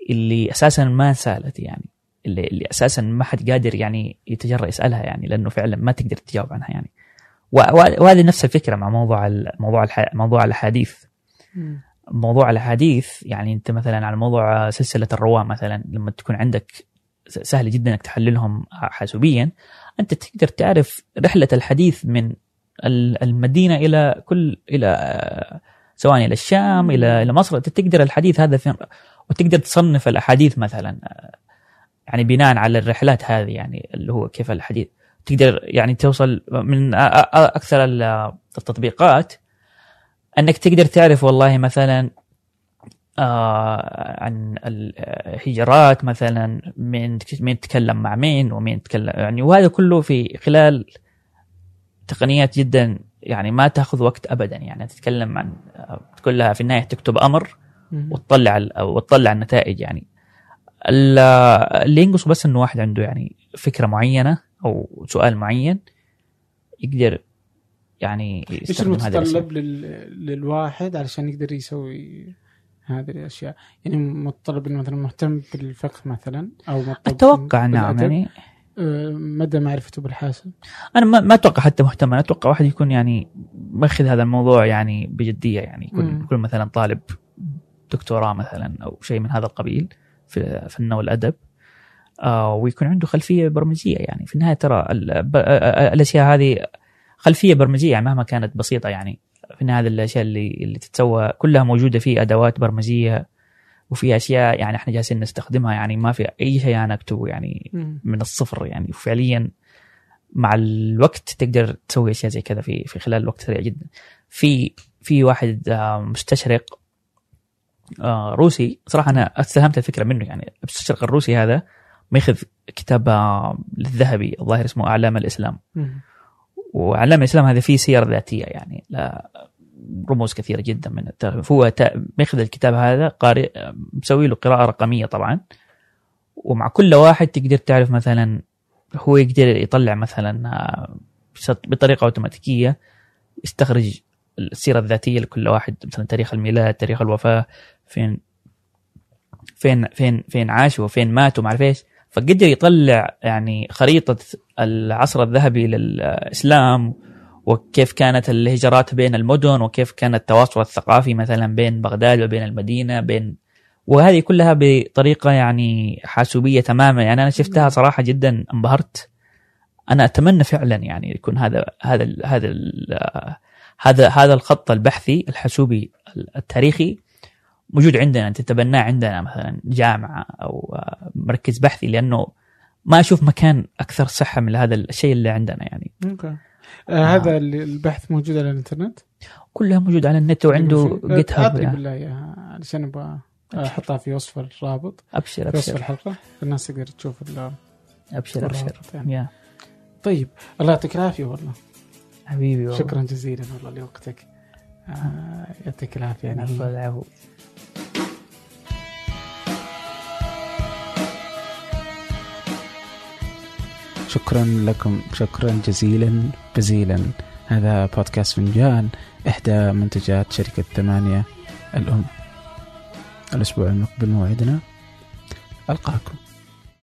Speaker 2: اللي أساسا ما سالت يعني اللي, اللي أساسا ما حد قادر يعني يتجرأ يسألها يعني لأنه فعلا ما تقدر تجاوب عنها يعني. وهذه نفس الفكرة مع موضوع موضوع موضوع
Speaker 1: الأحاديث.
Speaker 2: موضوع الأحاديث يعني أنت مثلا على موضوع سلسلة الرواة مثلا لما تكون عندك سهل جدا إنك تحللهم حاسوبيا أنت تقدر تعرف رحلة الحديث من ال- المدينة إلى كل إلى سواء إلى الشام إلى إلى مصر. أنت تقدر الحديث هذا فين وتقدر تصنف الأحاديث مثلا يعني بناء على الرحلات هذه يعني اللي هو كيف الحديث. تقدر يعني توصل من أكثر ال- التطبيقات. أنك تقدر تعرف والله مثلا آه عن الهجرات مثلا مين مين تكلم مع مين ومين تكلم يعني وهذا كله في خلال تقنيات جدا يعني ما تأخذ وقت ابدا. يعني تتكلم عن آه، كلها في النهاية تكتب
Speaker 1: أمر.
Speaker 2: وتطلع وتطلع النتائج يعني. ال- اللي ينقصه بس إنه واحد عنده يعني فكرة معينة أو سؤال معين يقدر يعني إيش.
Speaker 1: المتطلب لل... للواحد علشان يقدر يسوي هذه الأشياء يعني متطلب إنه مثلا مهتم بالفقه مثلا أو مهتم
Speaker 2: أتوقع نعم. يعني
Speaker 1: آه، مدى معرفته بالحاسب
Speaker 2: أنا ما, ما أتوقع حتى مهتم أنا أتوقع واحد يكون يعني مأخذ هذا الموضوع يعني بجدية يعني يكون. يكون مثلا طالب دكتوراه مثلا أو شيء من هذا القبيل في فن والادب ويكون عنده خلفية برمجية يعني. في النهاية ترى ب- آه، الأشياء هذه خلفية برمجية يعني مهما كانت بسيطة يعني. في النهاية هذه الأشياء اللي اللي تتسوى كلها موجودة في أدوات برمجية وفي أشياء يعني إحنا جالسين نستخدمها يعني ما في أي شيء أنا أكتبه يعني. من الصفر يعني. فعليا مع الوقت تقدر تسوي أشياء زي كذا في في خلال وقت سريع جدا. في في واحد آه، مستشرق آه، روسي. صراحة أنا استلهمت الفكرة منه يعني. المستشرق الروسي هذا ماخذ كتاب للذهبي الظاهر اسمه أعلام
Speaker 1: الإسلام.
Speaker 2: وأعلام الإسلام هذا فيه سير ذاتية يعني لا رموز كثيرة جدا من التاريخ. فهو ماخذ الكتاب هذا قارئ مسوي له قراءة رقمية طبعا. ومع كل واحد تقدر تعرف مثلا هو يقدر يطلع مثلا آه، بطريقة أوتوماتيكية يستخرج السيرة الذاتية لكل واحد مثلا تاريخ الميلاد تاريخ الوفاة فين فين فين فين عاش وفين مات وما اعرف إيش. فقدر يطلع يعني خريطة العصر الذهبي للإسلام وكيف كانت الهجرات بين المدن وكيف كان التواصل الثقافي مثلا بين بغداد وبين المدينة بين وهذه كلها بطريقة يعني حاسوبية تماما. يعني أنا شفتها صراحة جدا انبهرت. أنا أتمنى فعلا يعني يكون هذا هذا هذا هذا هذا الخط البحثي الحاسوبي التاريخي موجود عندنا تتبناه عندنا مثلا جامعة أو آه، مركز بحثي لأنه ما أشوف مكان أكثر صحة من هذا الشيء اللي عندنا يعني.
Speaker 1: أوكي. آه هذا اللي- البحث موجود على الإنترنت؟
Speaker 2: كلها موجود على النت وعنده
Speaker 1: آه،
Speaker 2: جيت
Speaker 1: أعطني
Speaker 2: هاب
Speaker 1: بالله إياها علشان أبغى أحطها في وصف الرابط.
Speaker 2: أبشر
Speaker 1: في وصف
Speaker 2: أبشر.
Speaker 1: الحلقة الناس تقدر تشوف ال-
Speaker 2: أبشر
Speaker 1: أبشر. يعني.
Speaker 2: يا
Speaker 1: طيب الله يعطيك العافية والله.
Speaker 2: حبيبي والله.
Speaker 1: شكرا جزيلا والله لوقتك. آه يعطيك العافية. يعني
Speaker 2: العفو.
Speaker 1: شكرا لكم شكرا جزيلا جزيلا. هذا بودكاست فنجان إحدى منتجات شركة ثمانية الأم. الأسبوع المقبل موعدنا. ألقاكم.